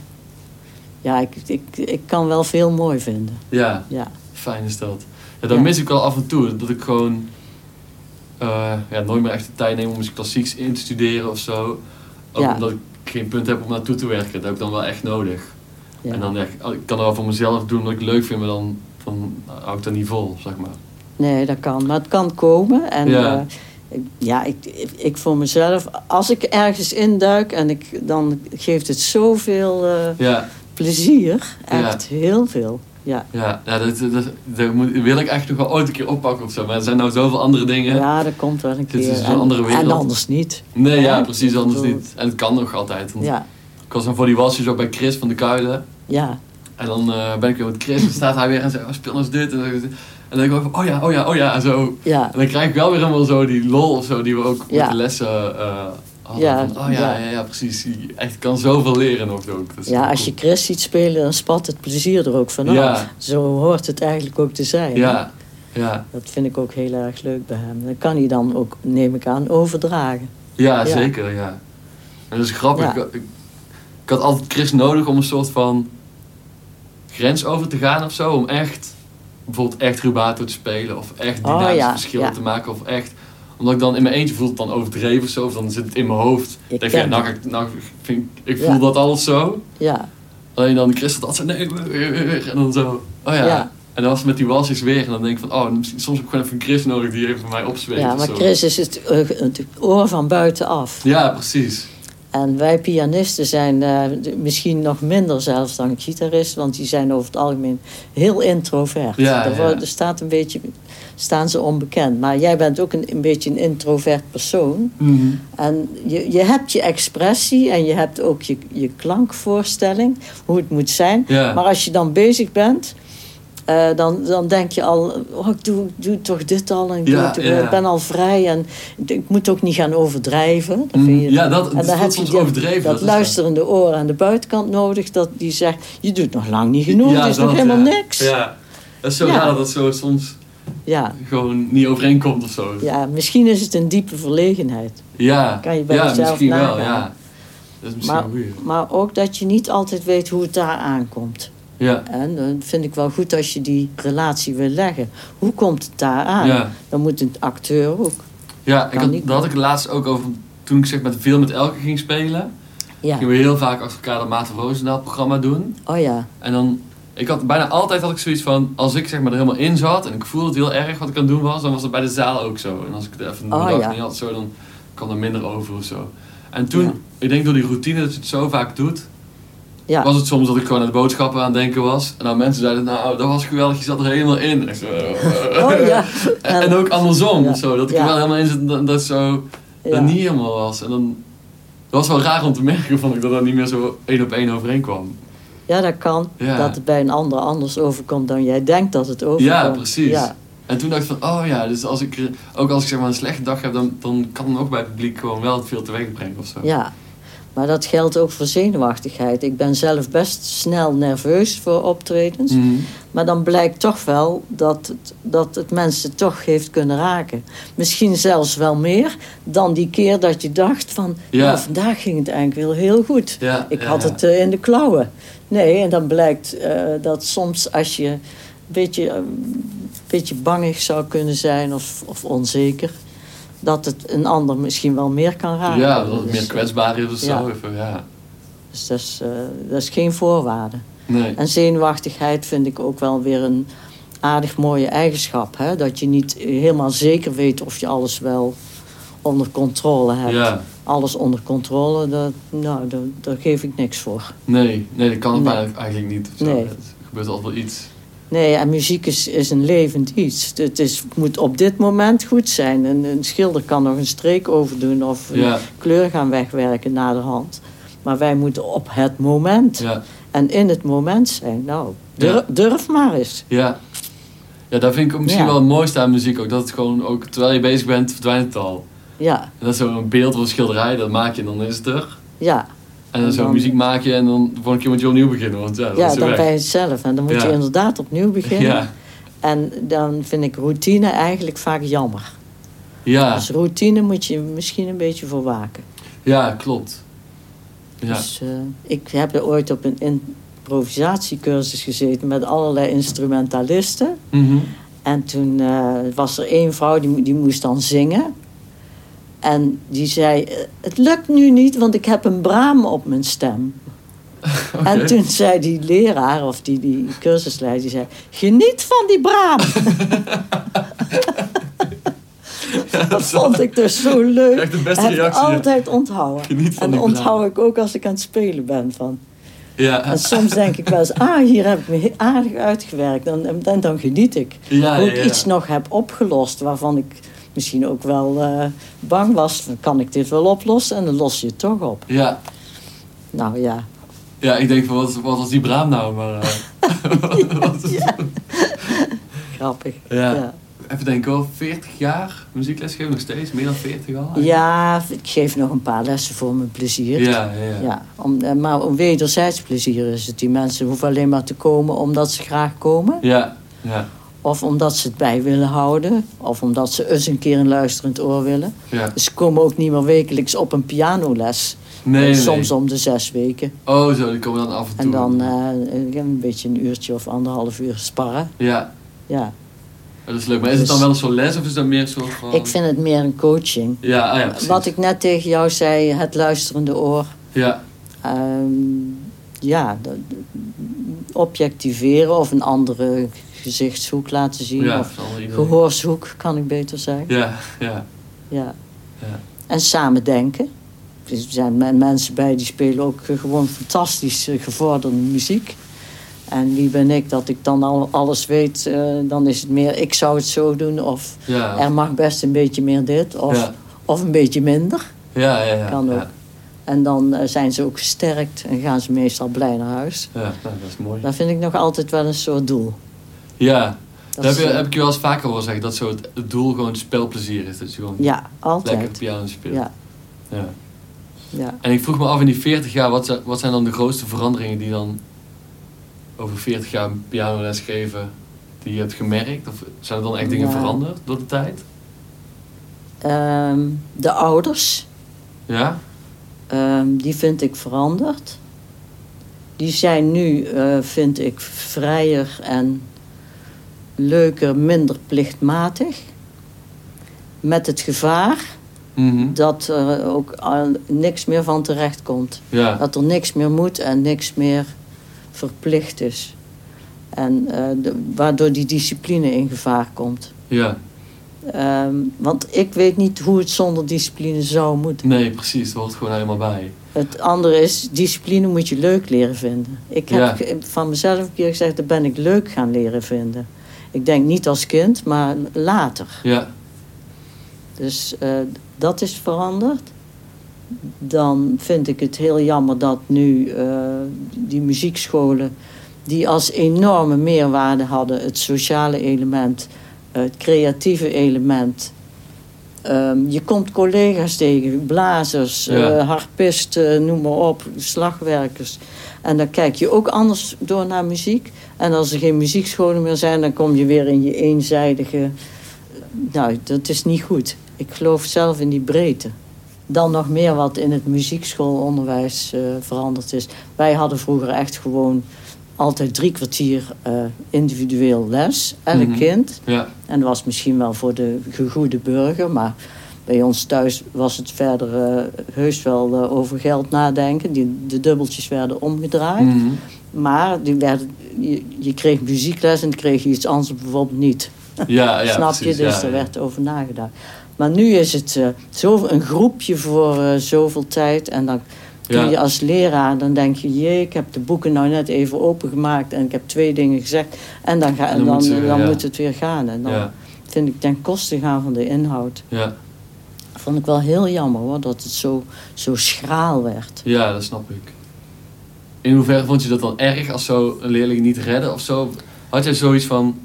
Ja, ik, ik, ik kan wel veel mooi vinden. ja, Ja, fijn is dat. Ja, dan mis ik wel af en toe. Dat ik gewoon eh, ja, nooit meer echt de tijd neem om eens klassieks in te studeren of zo. Ook Ja. omdat ik geen punt heb om naartoe te werken. Dat heb ik dan wel echt nodig. ja. En dan echt, ik kan er wel voor mezelf doen wat ik leuk vind, maar dan, dan hou ik dat niet vol, zeg maar. Nee, dat kan. Maar het kan komen. En Ja. ja, ik, ja ik, ik, ik voor mezelf, als ik ergens induik en ik, dan geeft het zoveel eh, Ja, plezier. Echt heel veel. Ja. ja, ja dat, dat, dat moet, wil ik echt nog wel ooit een keer oppakken of zo. Maar er zijn nou zoveel andere dingen. ja, dat komt wel een Dit keer. is een en, andere wereld. en anders niet. Nee, ja, Ja, precies, anders bedoel- niet. En het kan nog altijd. Want Ja, Ik was dan voor die wasjes ook bij Chris van de Kuilen. ja, En dan eh, ben ik weer met Chris en staat hij weer en zegt, oh, speel nou eens dit. En dan, en dan denk ik ook van, oh ja, oh ja, oh ja, en zo. ja. En dan krijg ik wel weer helemaal zo die lol of zo, die we ook Ja. met de lessen eh hadden. Ja, oh ja, ja, ja. ja, precies. Je echt kan zoveel leren nog ook. Ja, als je. Chris ziet spelen, dan spat het plezier er ook vanaf. Ja. Zo hoort het eigenlijk ook te zijn. Ja, ja, Dat vind ik ook heel erg leuk bij hem. Dat kan hij dan ook, neem ik aan, overdragen. ja, zeker, ja. En dat is grappig. Ik, ik, had altijd Chris nodig om een soort van grens over te gaan of zo. Om echt, bijvoorbeeld echt rubato te spelen. Of echt Oh, verschillen ja. te maken. Of echt, omdat ik dan in mijn eentje voel het dan overdreven of zo. Of dan zit het in mijn hoofd. Ik denk ja, nou, dat. nou vind ik, Ja. voel dat alles zo. Ja, Alleen dan Chris altijd zo, nee. En dan zo, oh ja. Ja. En dan was het met die walsjes weer. En dan denk ik van, oh, soms heb ik gewoon even een Chris nodig die even voor mij opzweept ja maar. Chris is het, eh, het oor van buitenaf. Ja, precies. En wij pianisten zijn eh, misschien nog minder zelfs dan gitaristen, want die zijn over het algemeen heel introvert. Ja, er staat een beetje, staan ze onbekend. Maar jij bent ook een, een beetje een introvert persoon. Mhm. En je, je hebt je expressie en je hebt ook je, je klankvoorstelling, hoe het moet zijn. Ja. Maar als je dan bezig bent, eh, dan, dan denk je al, oh, ik doe, doe toch dit al en ik, doe Ja, het- ja. ik ben al vrij en ik moet ook niet gaan overdrijven. Dat vind je, ja, dat- en dan heb je die- Dat, dat is luisterende oor aan de buitenkant nodig, dat die zegt, je doet nog lang niet genoeg, Ja, er is nog dat, helemaal ja. niks. Ja. Dat is zo raar dat zo soms Ja, gewoon niet overeenkomt of zo. misschien is het een diepe verlegenheid. Ja, Kan je bij ja jezelf misschien wel, nagaan. ja. Dat is misschien Maar, goeie. maar ook dat je niet altijd weet hoe het daar aankomt. Ja, En dan vind ik wel goed als je die relatie wil leggen. Hoe komt het daar aan? ja. Dan moet een acteur ook. ja ik had, daar had ik het laatst ook over toen ik zeg met veel met Elke ging spelen. Ja. Gingen we heel vaak achter elkaar dat Maarten Roosendaal programma doen. Oh ja. En dan, ik had bijna altijd had ik zoiets van, als ik zeg maar er helemaal in zat en ik voelde het heel erg wat ik aan het doen was, dan was dat bij de zaal ook zo. En als ik het even Oh, ja. niet had, zo, dan kwam er minder over of zo. En toen, Ja. ik denk door die routine dat je het zo vaak doet, Ja. was het soms dat ik gewoon aan de boodschappen aan het denken was. En dan mensen zeiden, nou dat was geweldig, je zat er helemaal in. En, zo, Oh ja. en, en ook andersom, zo, dat ik er wel helemaal in en dat, dat zo dat niet helemaal was. En dan, dat was wel raar om te merken, vond ik, dat dat niet meer zo één op één overeenkwam. Ja, dat kan. Ja. Dat het bij een ander anders overkomt dan jij denkt dat het overkomt. Ja, precies. Ja, En toen dacht ik van, oh ja, dus als ik, ook als ik zeg maar een slechte dag heb, dan, dan kan het ook bij het publiek gewoon wel veel teweeg brengen of zo. ja. Maar dat geldt ook voor zenuwachtigheid. Ik ben zelf best snel nerveus voor optredens. Mhm. Maar dan blijkt toch wel dat het, dat het mensen toch heeft kunnen raken. Misschien zelfs wel meer dan die keer dat je dacht van... Ja. Nou, vandaag ging het eigenlijk wel heel goed. Ja, Ik ja, had het eh, in de klauwen. Nee, en dan blijkt eh, dat soms als je een beetje, eh, een beetje bangig zou kunnen zijn of, of onzeker... dat het een ander misschien wel meer kan raken. Ja, dat het Dus, meer eh, kwetsbaar is of zo. ja. Even, ja. Dus dat is, dat is geen voorwaarde. Nee. En zenuwachtigheid vind ik ook wel weer een aardig mooie eigenschap. Hè? Dat je niet helemaal zeker weet of je alles wel onder controle hebt. Ja, Alles onder controle, dat, nou, daar, daar geef ik niks voor. nee, nee, dat kan Nee. eigenlijk niet. Nee. Het gebeurt altijd wel iets. Nee, en muziek is, is een levend iets. Het is, moet op dit moment goed zijn. Een, een schilder kan nog een streek overdoen of Ja, kleur gaan wegwerken na de hand. Maar wij moeten op het moment ja, en in het moment zijn. Nou, durf, Ja. durf maar eens. ja. Ja, daar vind ik misschien wel het mooiste aan muziek ook. Dat het gewoon ook, terwijl je bezig bent, verdwijnt het al. Ja, En dat is zo'n beeld of een schilderij, dat maak je en dan is het er. ja. En dan zo muziek maak je en dan volgende keer moet je opnieuw beginnen. Want ja, dat Ja, is dan ben je het zelf. En dan moet Ja. je inderdaad opnieuw beginnen. Ja, En dan vind ik routine eigenlijk vaak jammer. ja, Dus routine moet je misschien een beetje voor waken. ja, klopt. Ja, Dus eh, ik heb er ooit op een improvisatiecursus gezeten met allerlei instrumentalisten. Mhm. En toen eh, was er één vrouw die, die moest dan zingen. En die zei, eh, het lukt nu niet, want ik heb een braam op mijn stem. En toen zei die leraar, of die, die cursusleider, die zei... Geniet van die braam. dat vond ik dus zo leuk. Echt de beste heb ik reactie, altijd onthouden. Geniet van en onthoud ik ook als ik aan het spelen ben. Van. ja, En soms denk ik wel eens, ah, hier heb ik me aardig uitgewerkt. En, dan geniet ik. ja, Hoe ik iets nog heb opgelost waarvan ik misschien ook wel eh, bang was. Kan ik dit wel oplossen? En dan los je het toch op. Ja, Nou ja, ja, ik denk van wat, wat was die braam nou? Maar, eh, is- grappig. Ja. ja. Even denken hoor, 40 jaar muziekles geven nog steeds, meer dan 40 al? Ja, ik geef nog een paar lessen voor mijn plezier. Ja, ja, ja. Ja, om, eh, maar om wederzijds plezier is het. Die mensen hoeven alleen maar te komen omdat ze graag komen. Ja, ja, Of omdat ze het bij willen houden. Of omdat ze eens een keer een luisterend oor willen. ja. Dus ze komen ook niet meer wekelijks op een pianoles. Nee, Eh, nee. Soms om de zes weken. Oh zo, die komen dan af en toe. En dan eh, een beetje een uurtje of anderhalf uur sparren. Ja, Ja. dat is leuk. Maar is het dan Dus- wel een soort les of is dat meer soort van... Ik vind het meer een coaching. Ja, ah ja, precies. Wat ik net tegen jou zei, het luisterende oor. Ja, Ehm, ja, objectiveren of een andere gezichtshoek laten zien. ja. Of gehoorshoek, kan ik beter zeggen. Ja, ja, Ja. ja. En samen denken. Er zijn men- mensen bij die spelen ook eh, gewoon fantastisch eh, gevorderde muziek. En wie ben ik dat ik dan al alles weet? eh, dan is het meer, ik zou het zo doen. Of Ja, er mag best een beetje meer dit. Of, ja. of een beetje minder. Ja, ja, ja. Kan ook. Ja, En dan zijn ze ook gesterkt en gaan ze meestal blij naar huis. ja nou, dat is mooi. Dat vind ik nog altijd wel een soort doel. Ja, Dat dat heb, is, je, eh, heb ik je wel eens vaker horen zeggen. Dat zo het, het doel gewoon spelplezier is. Dat je gewoon Ja, altijd. lekker piano speelt. Ja, ja. ja. En ik vroeg me af in die 40 jaar, wat zijn, wat zijn dan de grootste veranderingen die dan over 40 jaar pianoles geven, die je hebt gemerkt? Of zijn er dan echt dingen Ja. veranderd door de tijd? Ehm, de ouders, Ja? ehm, die vind ik veranderd. Die zijn nu, eh, vind ik, vrijer en leuker, minder plichtmatig. Met het gevaar Mhm. dat er ook niks meer van terecht komt. Ja. Dat er niks meer moet en niks meer verplicht is. En eh, de- waardoor die discipline in gevaar komt. Ja. Ehm, want ik weet niet hoe het zonder discipline zou moeten. Nee, precies. Het hoort gewoon helemaal bij. Het andere is, discipline moet je leuk leren vinden. Ik heb Ja. van mezelf een keer gezegd, dat ben ik leuk gaan leren vinden. Ik denk niet als kind, maar later. Ja. Dus eh, dat is veranderd. Dan vind ik het heel jammer dat nu eh, die muziekscholen, die als enorme meerwaarde hadden, het sociale element, het creatieve element. Ehm, je komt collega's tegen, blazers, Ja. eh, harpisten, noem maar op, slagwerkers. En dan kijk je ook anders door naar muziek. En als er geen muziekscholen meer zijn, dan kom je weer in je eenzijdige. Nou, dat is niet goed. Ik geloof zelf in die breedte. Dan nog meer wat in het muziekschoolonderwijs eh, veranderd is. Wij hadden vroeger echt gewoon altijd drie kwartier eh, individueel les, elk Mhm. kind. Ja. En dat was misschien wel voor de gegoede burger, maar bij ons thuis was het verder eh, heus wel eh, over geld nadenken. Die, de dubbeltjes werden omgedraaid. Mhm. Maar die werden, je, je kreeg muziekles en kreeg je iets anders bijvoorbeeld niet. Ja, ja, Snap precies. je? Dus ja, daar ja. werd over nagedacht. Maar nu is het zo, een groepje voor zoveel tijd. En dan Ja. je als leraar, dan denk je... jee, ik heb de boeken nou net even opengemaakt... en ik heb twee dingen gezegd. En dan, ga, En dan dan, moet dan, ze- ja. moet het weer gaan. En dan Ja, vind ik ten koste gaan van de inhoud. ja. Vond ik wel heel jammer hoor, dat het zo, zo schraal werd. ja, dat snap ik. In hoeverre vond je dat dan erg als zo een leerling niet redden of zo? Had jij zoiets van,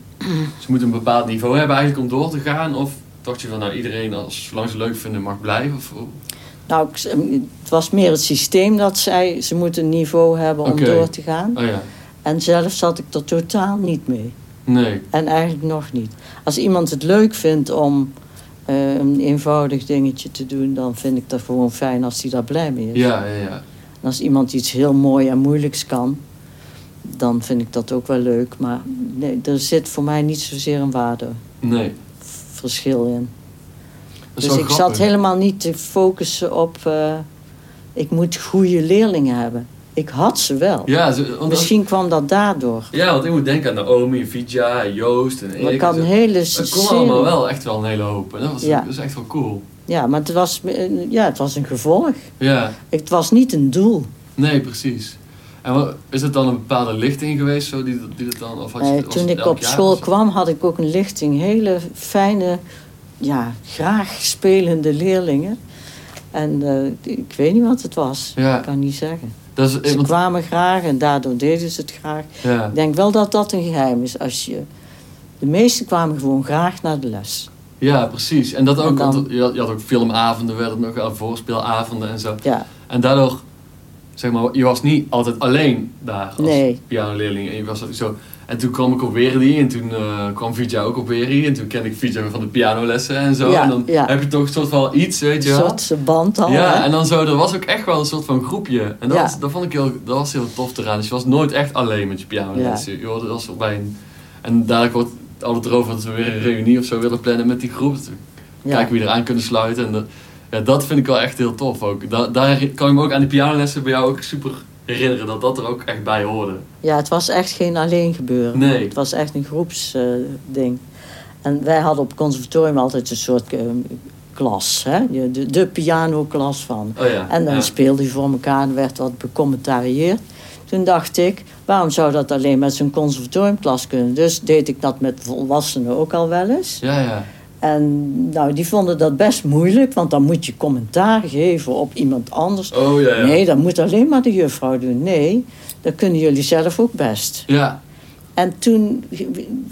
ze moeten een bepaald niveau hebben eigenlijk om door te gaan? Of dacht je van, nou iedereen, als, zolang ze het leuk vinden, mag blijven? Of? Nou, ik- het was meer het systeem dat zei, ze moeten een niveau hebben om door te gaan. oh ja, En zelf zat ik er totaal niet mee. nee. En eigenlijk nog niet. Als iemand het leuk vindt om eh, een eenvoudig dingetje te doen, dan vind ik dat gewoon fijn als hij daar blij mee is. Ja, ja, ja. En als iemand iets heel mooi en moeilijks kan, dan vind ik dat ook wel leuk. Maar nee, er zit voor mij niet zozeer een Nee. waardeverschil in. Dus ik grappig. zat helemaal niet te focussen op, eh, ik moet goede leerlingen hebben. Ik had ze wel. Ja, ze- Misschien kwam dat daardoor. ja, want ik moet denken aan Naomi, Vidya, Joost en Maar ik had en een zo. hele Het kon allemaal wel echt wel een hele hoop. En dat was, Ja. dat is echt wel cool. Ja, maar het was, eh, ja, het was een gevolg. Ja, Het was niet een doel. nee, precies. En wat, is het dan een bepaalde lichting geweest zo, die, die dat dan... Of had je, Eh, toen ik op school kwam, had ik ook een lichting hele fijne, ja, graag spelende leerlingen. En eh, ik weet niet wat het was. Ja. Ik kan niet zeggen. Dat is, Ze want- kwamen graag en daardoor deden ze het graag. ja. Ik denk wel dat dat een geheim is. Als je, de meesten kwamen gewoon graag naar de les. ja, precies. En dat En ook, dan- want je had, je had ook filmavonden, werden nog aan voorspeelavonden en zo. Ja, En daardoor, zeg maar, je was niet altijd alleen daar als Nee. pianoleerling. En, je was zo, en toen kwam ik op Weri en toen eh, kwam Vidya ook op Weri. En toen kende ik Vidya van de pianolessen en zo. Ja, en dan ja. heb je toch een soort van iets, weet een je wel. soort band al. Ja, hè? en dan zo, er was ook echt wel een soort van groepje. En dat, Ja. was, dat vond ik heel, dat was heel tof eraan. Dus je was nooit echt alleen met je pianolessen. Je hoorde was bij een, en dadelijk wordt het altijd erover dat we weer een reunie of zo willen plannen met die groep. Kijken wie eraan kunnen sluiten. En dat, ja, dat vind ik wel echt heel tof ook. Da, daar kan ik me ook aan de pianolessen bij jou ook super herinneren. Dat dat er ook echt bij hoorde. Ja, het was echt geen alleen gebeuren. Nee. Het was echt een groepsding. en wij hadden op het conservatorium altijd een soort eh, klas. Hè? De, de, pianoklas van. Oh ja. En dan ja. speelde je voor elkaar en werd wat becommentarieerd. Toen dacht ik, waarom zou dat alleen met zo'n conservatoriumklas kunnen? Dus deed ik dat met volwassenen ook al wel eens. Ja, ja. En nou, die vonden dat best moeilijk, want dan moet je commentaar geven op iemand anders. Oh ja, ja. Nee, dat moet alleen maar de juffrouw doen. Nee, dat kunnen jullie zelf ook best. Ja, En toen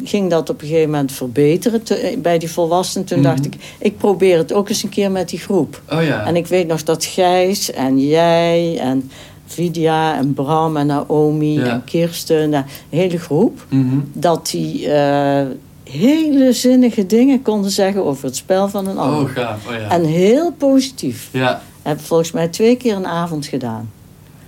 ging dat op een gegeven moment verbeteren te- bij die volwassenen. Toen dacht Mhm. ik, ik probeer het ook eens een keer met die groep. oh ja. En ik weet nog dat Gijs en jij en Vidya en Bram en Naomi Ja. en Kirsten, nou, een hele groep, Mhm. dat die eh, hele zinnige dingen konden zeggen over het spel van een ander. Oh, gaaf. Oh ja. En heel positief. Ja. Heb volgens mij twee keer een avond gedaan.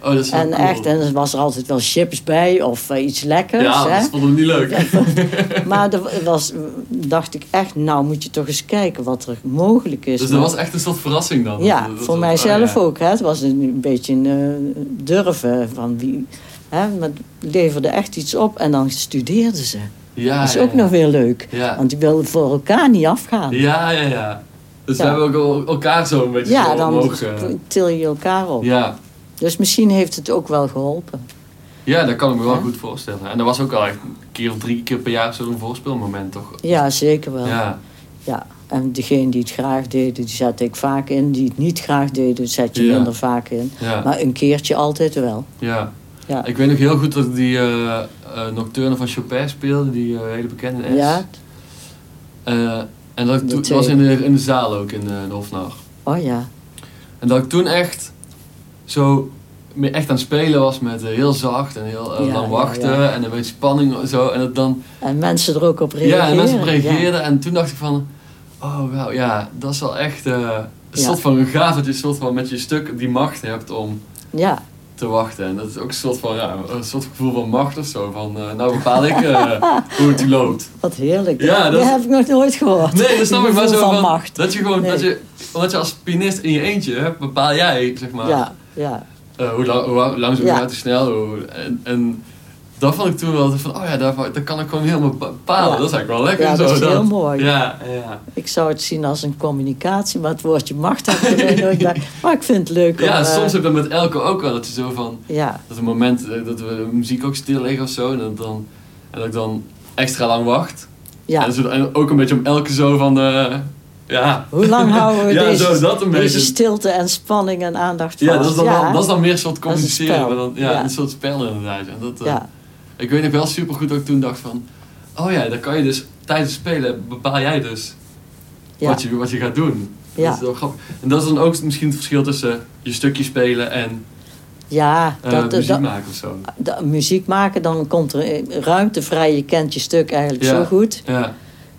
Oh, dat is En cool. echt, en er was er altijd wel chips bij of eh, iets lekkers. Ja, hè? dat vonden we niet leuk. Maar er was, dacht ik echt, nou moet je toch eens kijken wat er mogelijk is. Dus dat was echt een soort verrassing dan. Ja, Dat- dat- voor mijzelf oh, ja. ook. Hè. Het was een, een beetje een eh, durven van wie. Hè, maar het leverde echt iets op en dan studeerden ze. Ja, dat is ook nog weer leuk. Want die wilden voor elkaar niet afgaan. Ja, ja, ja. Dus we hebben ook el- elkaar zo een beetje Ja, zo dan omhoog... eh, til je elkaar op. ja. Dus misschien heeft het ook wel geholpen. ja, dat kan ik me wel Ja. goed voorstellen. En dat was ook al echt een keer of drie keer per jaar zo'n voorspeelmoment, toch? Ja, zeker wel. Ja, Ja. En degene die het graag deden, die zette ik vaak in. Die het niet graag deden, zet je Ja. minder vaak in. ja, Maar een keertje altijd wel. ja. Ja. Ik weet nog heel goed dat ik die eh, Nocturne van Chopin speelde, die eh, hele bekende S. Ja? Eh, en dat was in de, in de zaal ook in de, Hofnar. Oh ja. En dat ik toen echt zo echt aan het spelen was met eh, heel zacht en heel eh, Ja, lang wachten ja. en een beetje spanning en zo. En dat dan En mensen er ook op reageren. Ja, en mensen op reageerden. En toen dacht ik van, oh wauw, ja, dat is wel echt eh, een soort van gaaf dat je een soort van met je stuk die macht hebt om Ja, te wachten. En dat is ook een soort van, een soort gevoel van macht of zo. Van, eh, nou bepaal ik eh, hoe het loopt. wat heerlijk. Ja, dat heb ik nog nooit gehoord. Nee, dat snap ik maar zo van, van macht. dat je gewoon, Nee. dat je, omdat je als pianist in je eentje hebt, bepaal jij, zeg maar, Ja, ja. eh, hoe, lang, hoe langzaam, Ja. hoe hoe snel. En dat vond ik toen wel van, oh ja, daar, daar kan ik gewoon helemaal bepalen. Ja. Dat is eigenlijk wel lekker. Ja, zo, dat is heel mooi. Ja, ja. Ik zou het zien als een communicatie, maar het woordje macht heb ik nooit bij. Maar ik vind het leuk. Ja, eh, soms heb ik dat met Elke ook wel. Dat je zo van... Ja, Dat een moment eh, dat we de muziek ook stil liggen of zo. En dat, dan, en dat ik dan extra lang wacht. ja. En, zo, en ook een beetje om Elke zo van... eh, ja. Hoe lang houden we ja, deze, zo, dat een deze beetje. stilte en spanning en aandacht vast? Ja, dat is, dan, ja, dat is dan meer een soort Dat is een communiceren. dan, ja, Ja. een soort spel inderdaad. En dat, eh, ja. Ik weet nog wel super goed dat ik toen dacht van... Oh ja, dan kan je dus tijdens spelen bepaal jij dus Ja. wat, je, wat je gaat doen. Ja. Dat is grappig. En dat is dan ook misschien het verschil tussen je stukje spelen en Ja, eh, dat, muziek dat, maken of zo. dat- muziek maken, dan komt er ruimte vrij. Je kent je stuk eigenlijk Ja. zo goed. Ja,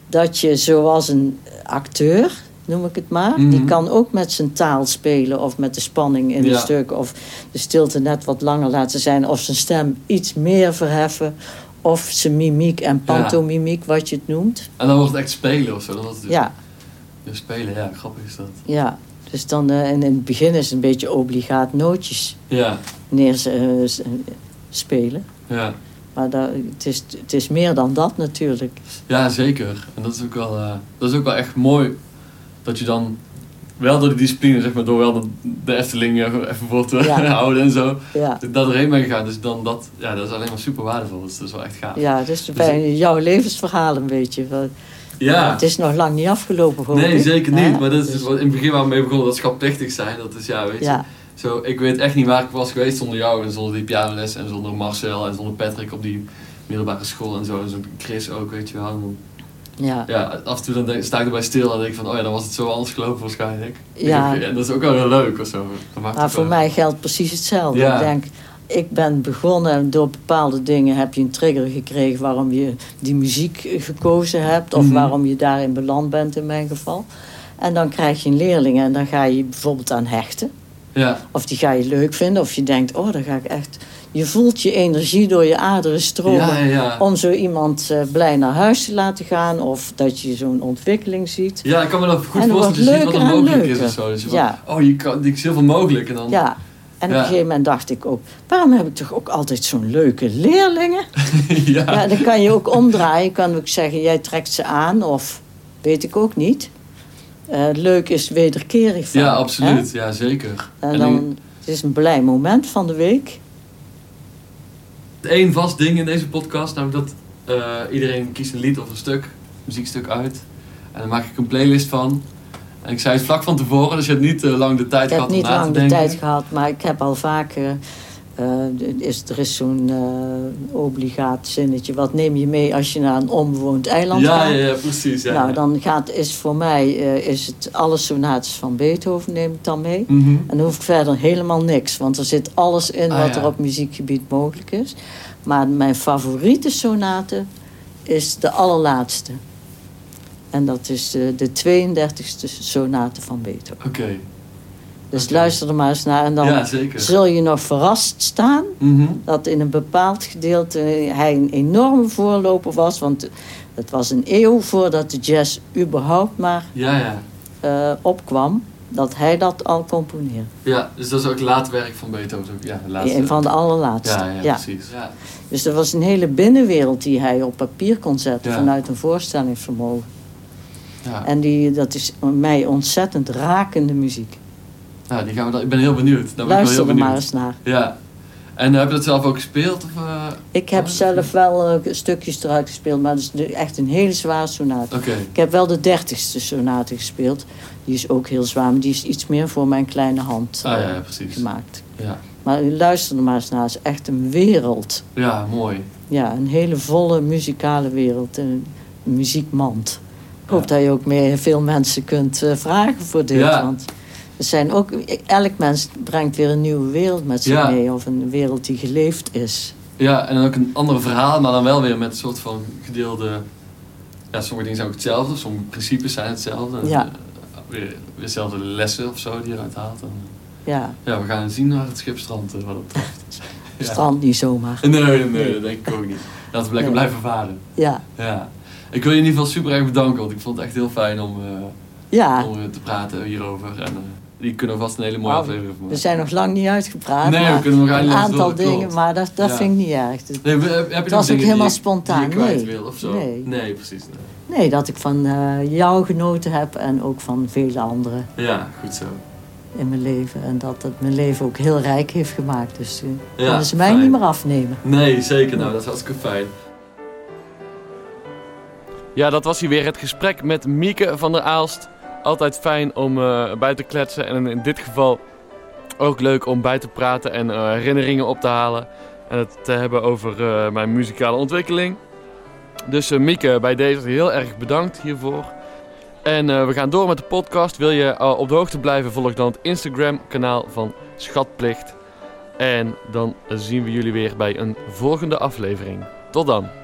Dat je zoals een acteur, noem ik het maar... Mhm. die kan ook met zijn taal spelen of met de spanning in Ja. het stuk... of de stilte net wat langer laten zijn... of zijn stem iets meer verheffen... of zijn mimiek en pantomimiek, wat je het noemt. en dan wordt het echt spelen of zo. Dan wordt het dus Ja, Ja, spelen, ja, grappig is dat. ja. Dus dan en in het begin is het een beetje obligaat nootjes Ja, neer eh, ja. Maar dat, het, is, het is meer dan dat natuurlijk. ja, zeker. En dat is, ook wel, eh, dat is ook wel echt mooi dat je dan wel door die discipline, zeg maar, door wel de, de Efteling eh, even voor te Ja. houden en zo, Ja, dat erheen ben gegaan. Dus dan dat, ja, dat is alleen maar super waardevol. Dus dat is wel echt gaaf. ja dus bij jouw levensverhaal een beetje. Wel, Ja. Het is nog lang niet afgelopen, hoor Nee, ik. zeker niet. Maar dat is Dus- in het begin waar we mee begonnen, dat schatplichtig zijn. Dat is, ja, weet je. Zo, ik weet echt niet waar ik was geweest zonder jou en zonder die pianoles en zonder Marcel en zonder Patrick op die middelbare school en zo. En zo Chris ook, weet je wel. Ja. ja, af en toe dan denk, sta ik erbij stil en denk ik van, oh ja, dan was het zo anders gelopen waarschijnlijk. Ja. En dat is ook wel heel leuk of zo. Maar voor mij geldt precies hetzelfde. Ja. Ik denk, ik ben begonnen en door bepaalde dingen heb je een trigger gekregen waarom je die muziek eh, gekozen hebt. Of Mhm. waarom je daarin beland bent in mijn geval. En dan krijg je een leerling en dan ga je bijvoorbeeld aan hechten. Ja, Of die ga je leuk vinden. Of je denkt, oh, dan ga ik echt... Je voelt je energie door je aderen stromen. ja, ja. ja. Om zo iemand eh, blij naar huis te laten gaan. Of dat je zo'n ontwikkeling ziet. Ja, ik kan me dat goed voorstellen. Je ziet wat er mogelijk is of zo. Dus je van, oh, je kan, er is heel veel mogelijk. En dan, Ja. En op een gegeven moment dacht ik ook... Waarom heb ik toch ook altijd zo'n leuke leerlingen? ja. Dan kan je ook omdraaien. Je kan ook zeggen, jij trekt ze aan. Of weet ik ook niet. Eh, leuk is wederkerig van. Ja, hè? absoluut. Ja, zeker. En En dan, het is een blij moment van de week. Één vast ding in deze podcast, namelijk dat eh, iedereen kiest een lied of een stuk, een muziekstuk uit. En dan maak ik een playlist van. En ik zei het vlak van tevoren, dus je hebt niet eh, lang de tijd Ik heb gehad om niet na lang te de denken. tijd gehad, maar ik heb al vaak... eh, is, er is zo'n eh, obligaat zinnetje. Wat neem je mee als je naar een onbewoond eiland ja, gaat? ja, ja, precies. Ja, nou, ja. dan gaat, is voor mij eh, is het alle sonates van Beethoven neem ik dan mee. Mhm. En dan hoef ik verder helemaal niks, want er zit alles in Ah, wat er op muziekgebied mogelijk is. Maar mijn favoriete sonate is de allerlaatste. En dat is de, de 32e sonate van Beethoven. Oké. Dus luister er maar eens naar en dan Ja, zul je nog verrast staan Mhm. dat in een bepaald gedeelte hij een enorme voorloper was. Want het was een eeuw voordat de jazz überhaupt maar Ja, ja. eh, opkwam, dat hij dat al componeerde. Ja, dus dat is ook later werk van Beethoven. Ja, de laatste. Een van de allerlaatste. ja, ja, ja. precies. Ja. Dus er was een hele binnenwereld die hij op papier kon zetten Ja. vanuit een voorstellingsvermogen. Ja. En die, dat is mij ontzettend rakende muziek. Ja, die gaan we dan, ik ben heel benieuwd. Daar ben ik wel Luister heel er benieuwd. maar eens naar. Ja. En heb je dat zelf ook gespeeld? Of, eh? Ik heb zelf wel eh, stukjes eruit gespeeld, maar dat is echt een hele zware sonate. Ik heb wel de dertigste sonate gespeeld. Die is ook heel zwaar, maar die is iets meer voor mijn kleine hand Ah eh, ja, ja, precies. gemaakt. Ja. Maar luister er maar eens naar, het is echt een wereld. ja, mooi. Ja, een hele volle muzikale wereld. Een muziekmand. Ik hoop Ja. dat je ook meer veel mensen kunt eh, vragen voor dit. Ja. Want zijn ook, elk mens brengt weer een nieuwe wereld met zich Ja. mee. Of een wereld die geleefd is. Ja, en dan ook een ander verhaal, maar dan wel weer met een soort van gedeelde... Ja, sommige dingen zijn ook hetzelfde, sommige principes zijn hetzelfde. Ja. eh, weer, weer dezelfde lessen of zo die je eruit haalt. En, Ja, ja, we gaan zien naar het schip strandt, eh, wat dat betreft. Ja. strand niet zomaar. Nee, nee, nee, dat denk ik ook niet. Laten we lekker Nee. blijven varen. Ja, Ja. Ik wil je in ieder geval super erg bedanken, want ik vond het echt heel fijn om, eh, ja. om te praten hierover. En die kunnen we vast een hele mooie Nou, aflevering van we zijn nog lang niet uitgepraat. Nee, we kunnen nog een aantal door, dingen, klopt. maar dat, dat Ja. vind ik niet erg. Dat- Nee, heb je nog was ook helemaal je- spontaan, Die je kwijt nee. wil of zo? Nee. precies. Nee. Nee, dat ik van eh, jou genoten heb en ook van vele anderen Ja, goed zo. in mijn leven. En dat het mijn leven ook heel rijk heeft gemaakt. Dus uh, Ja, kunnen ze mij fijn. niet meer afnemen. Nee, zeker. Nou, dat is hartstikke fijn. Ja, dat was hier weer het gesprek met Mieke van der Aalst. Altijd fijn om eh, bij te kletsen. En in dit geval ook leuk om bij te praten en eh, herinneringen op te halen. En het te hebben over eh, mijn muzikale ontwikkeling. Dus Mieke, bij deze heel erg bedankt hiervoor. En we gaan door met de podcast. Wil je op de hoogte blijven, volg dan het Instagram-kanaal van Schatplicht. En dan zien we jullie weer bij een volgende aflevering. Tot dan.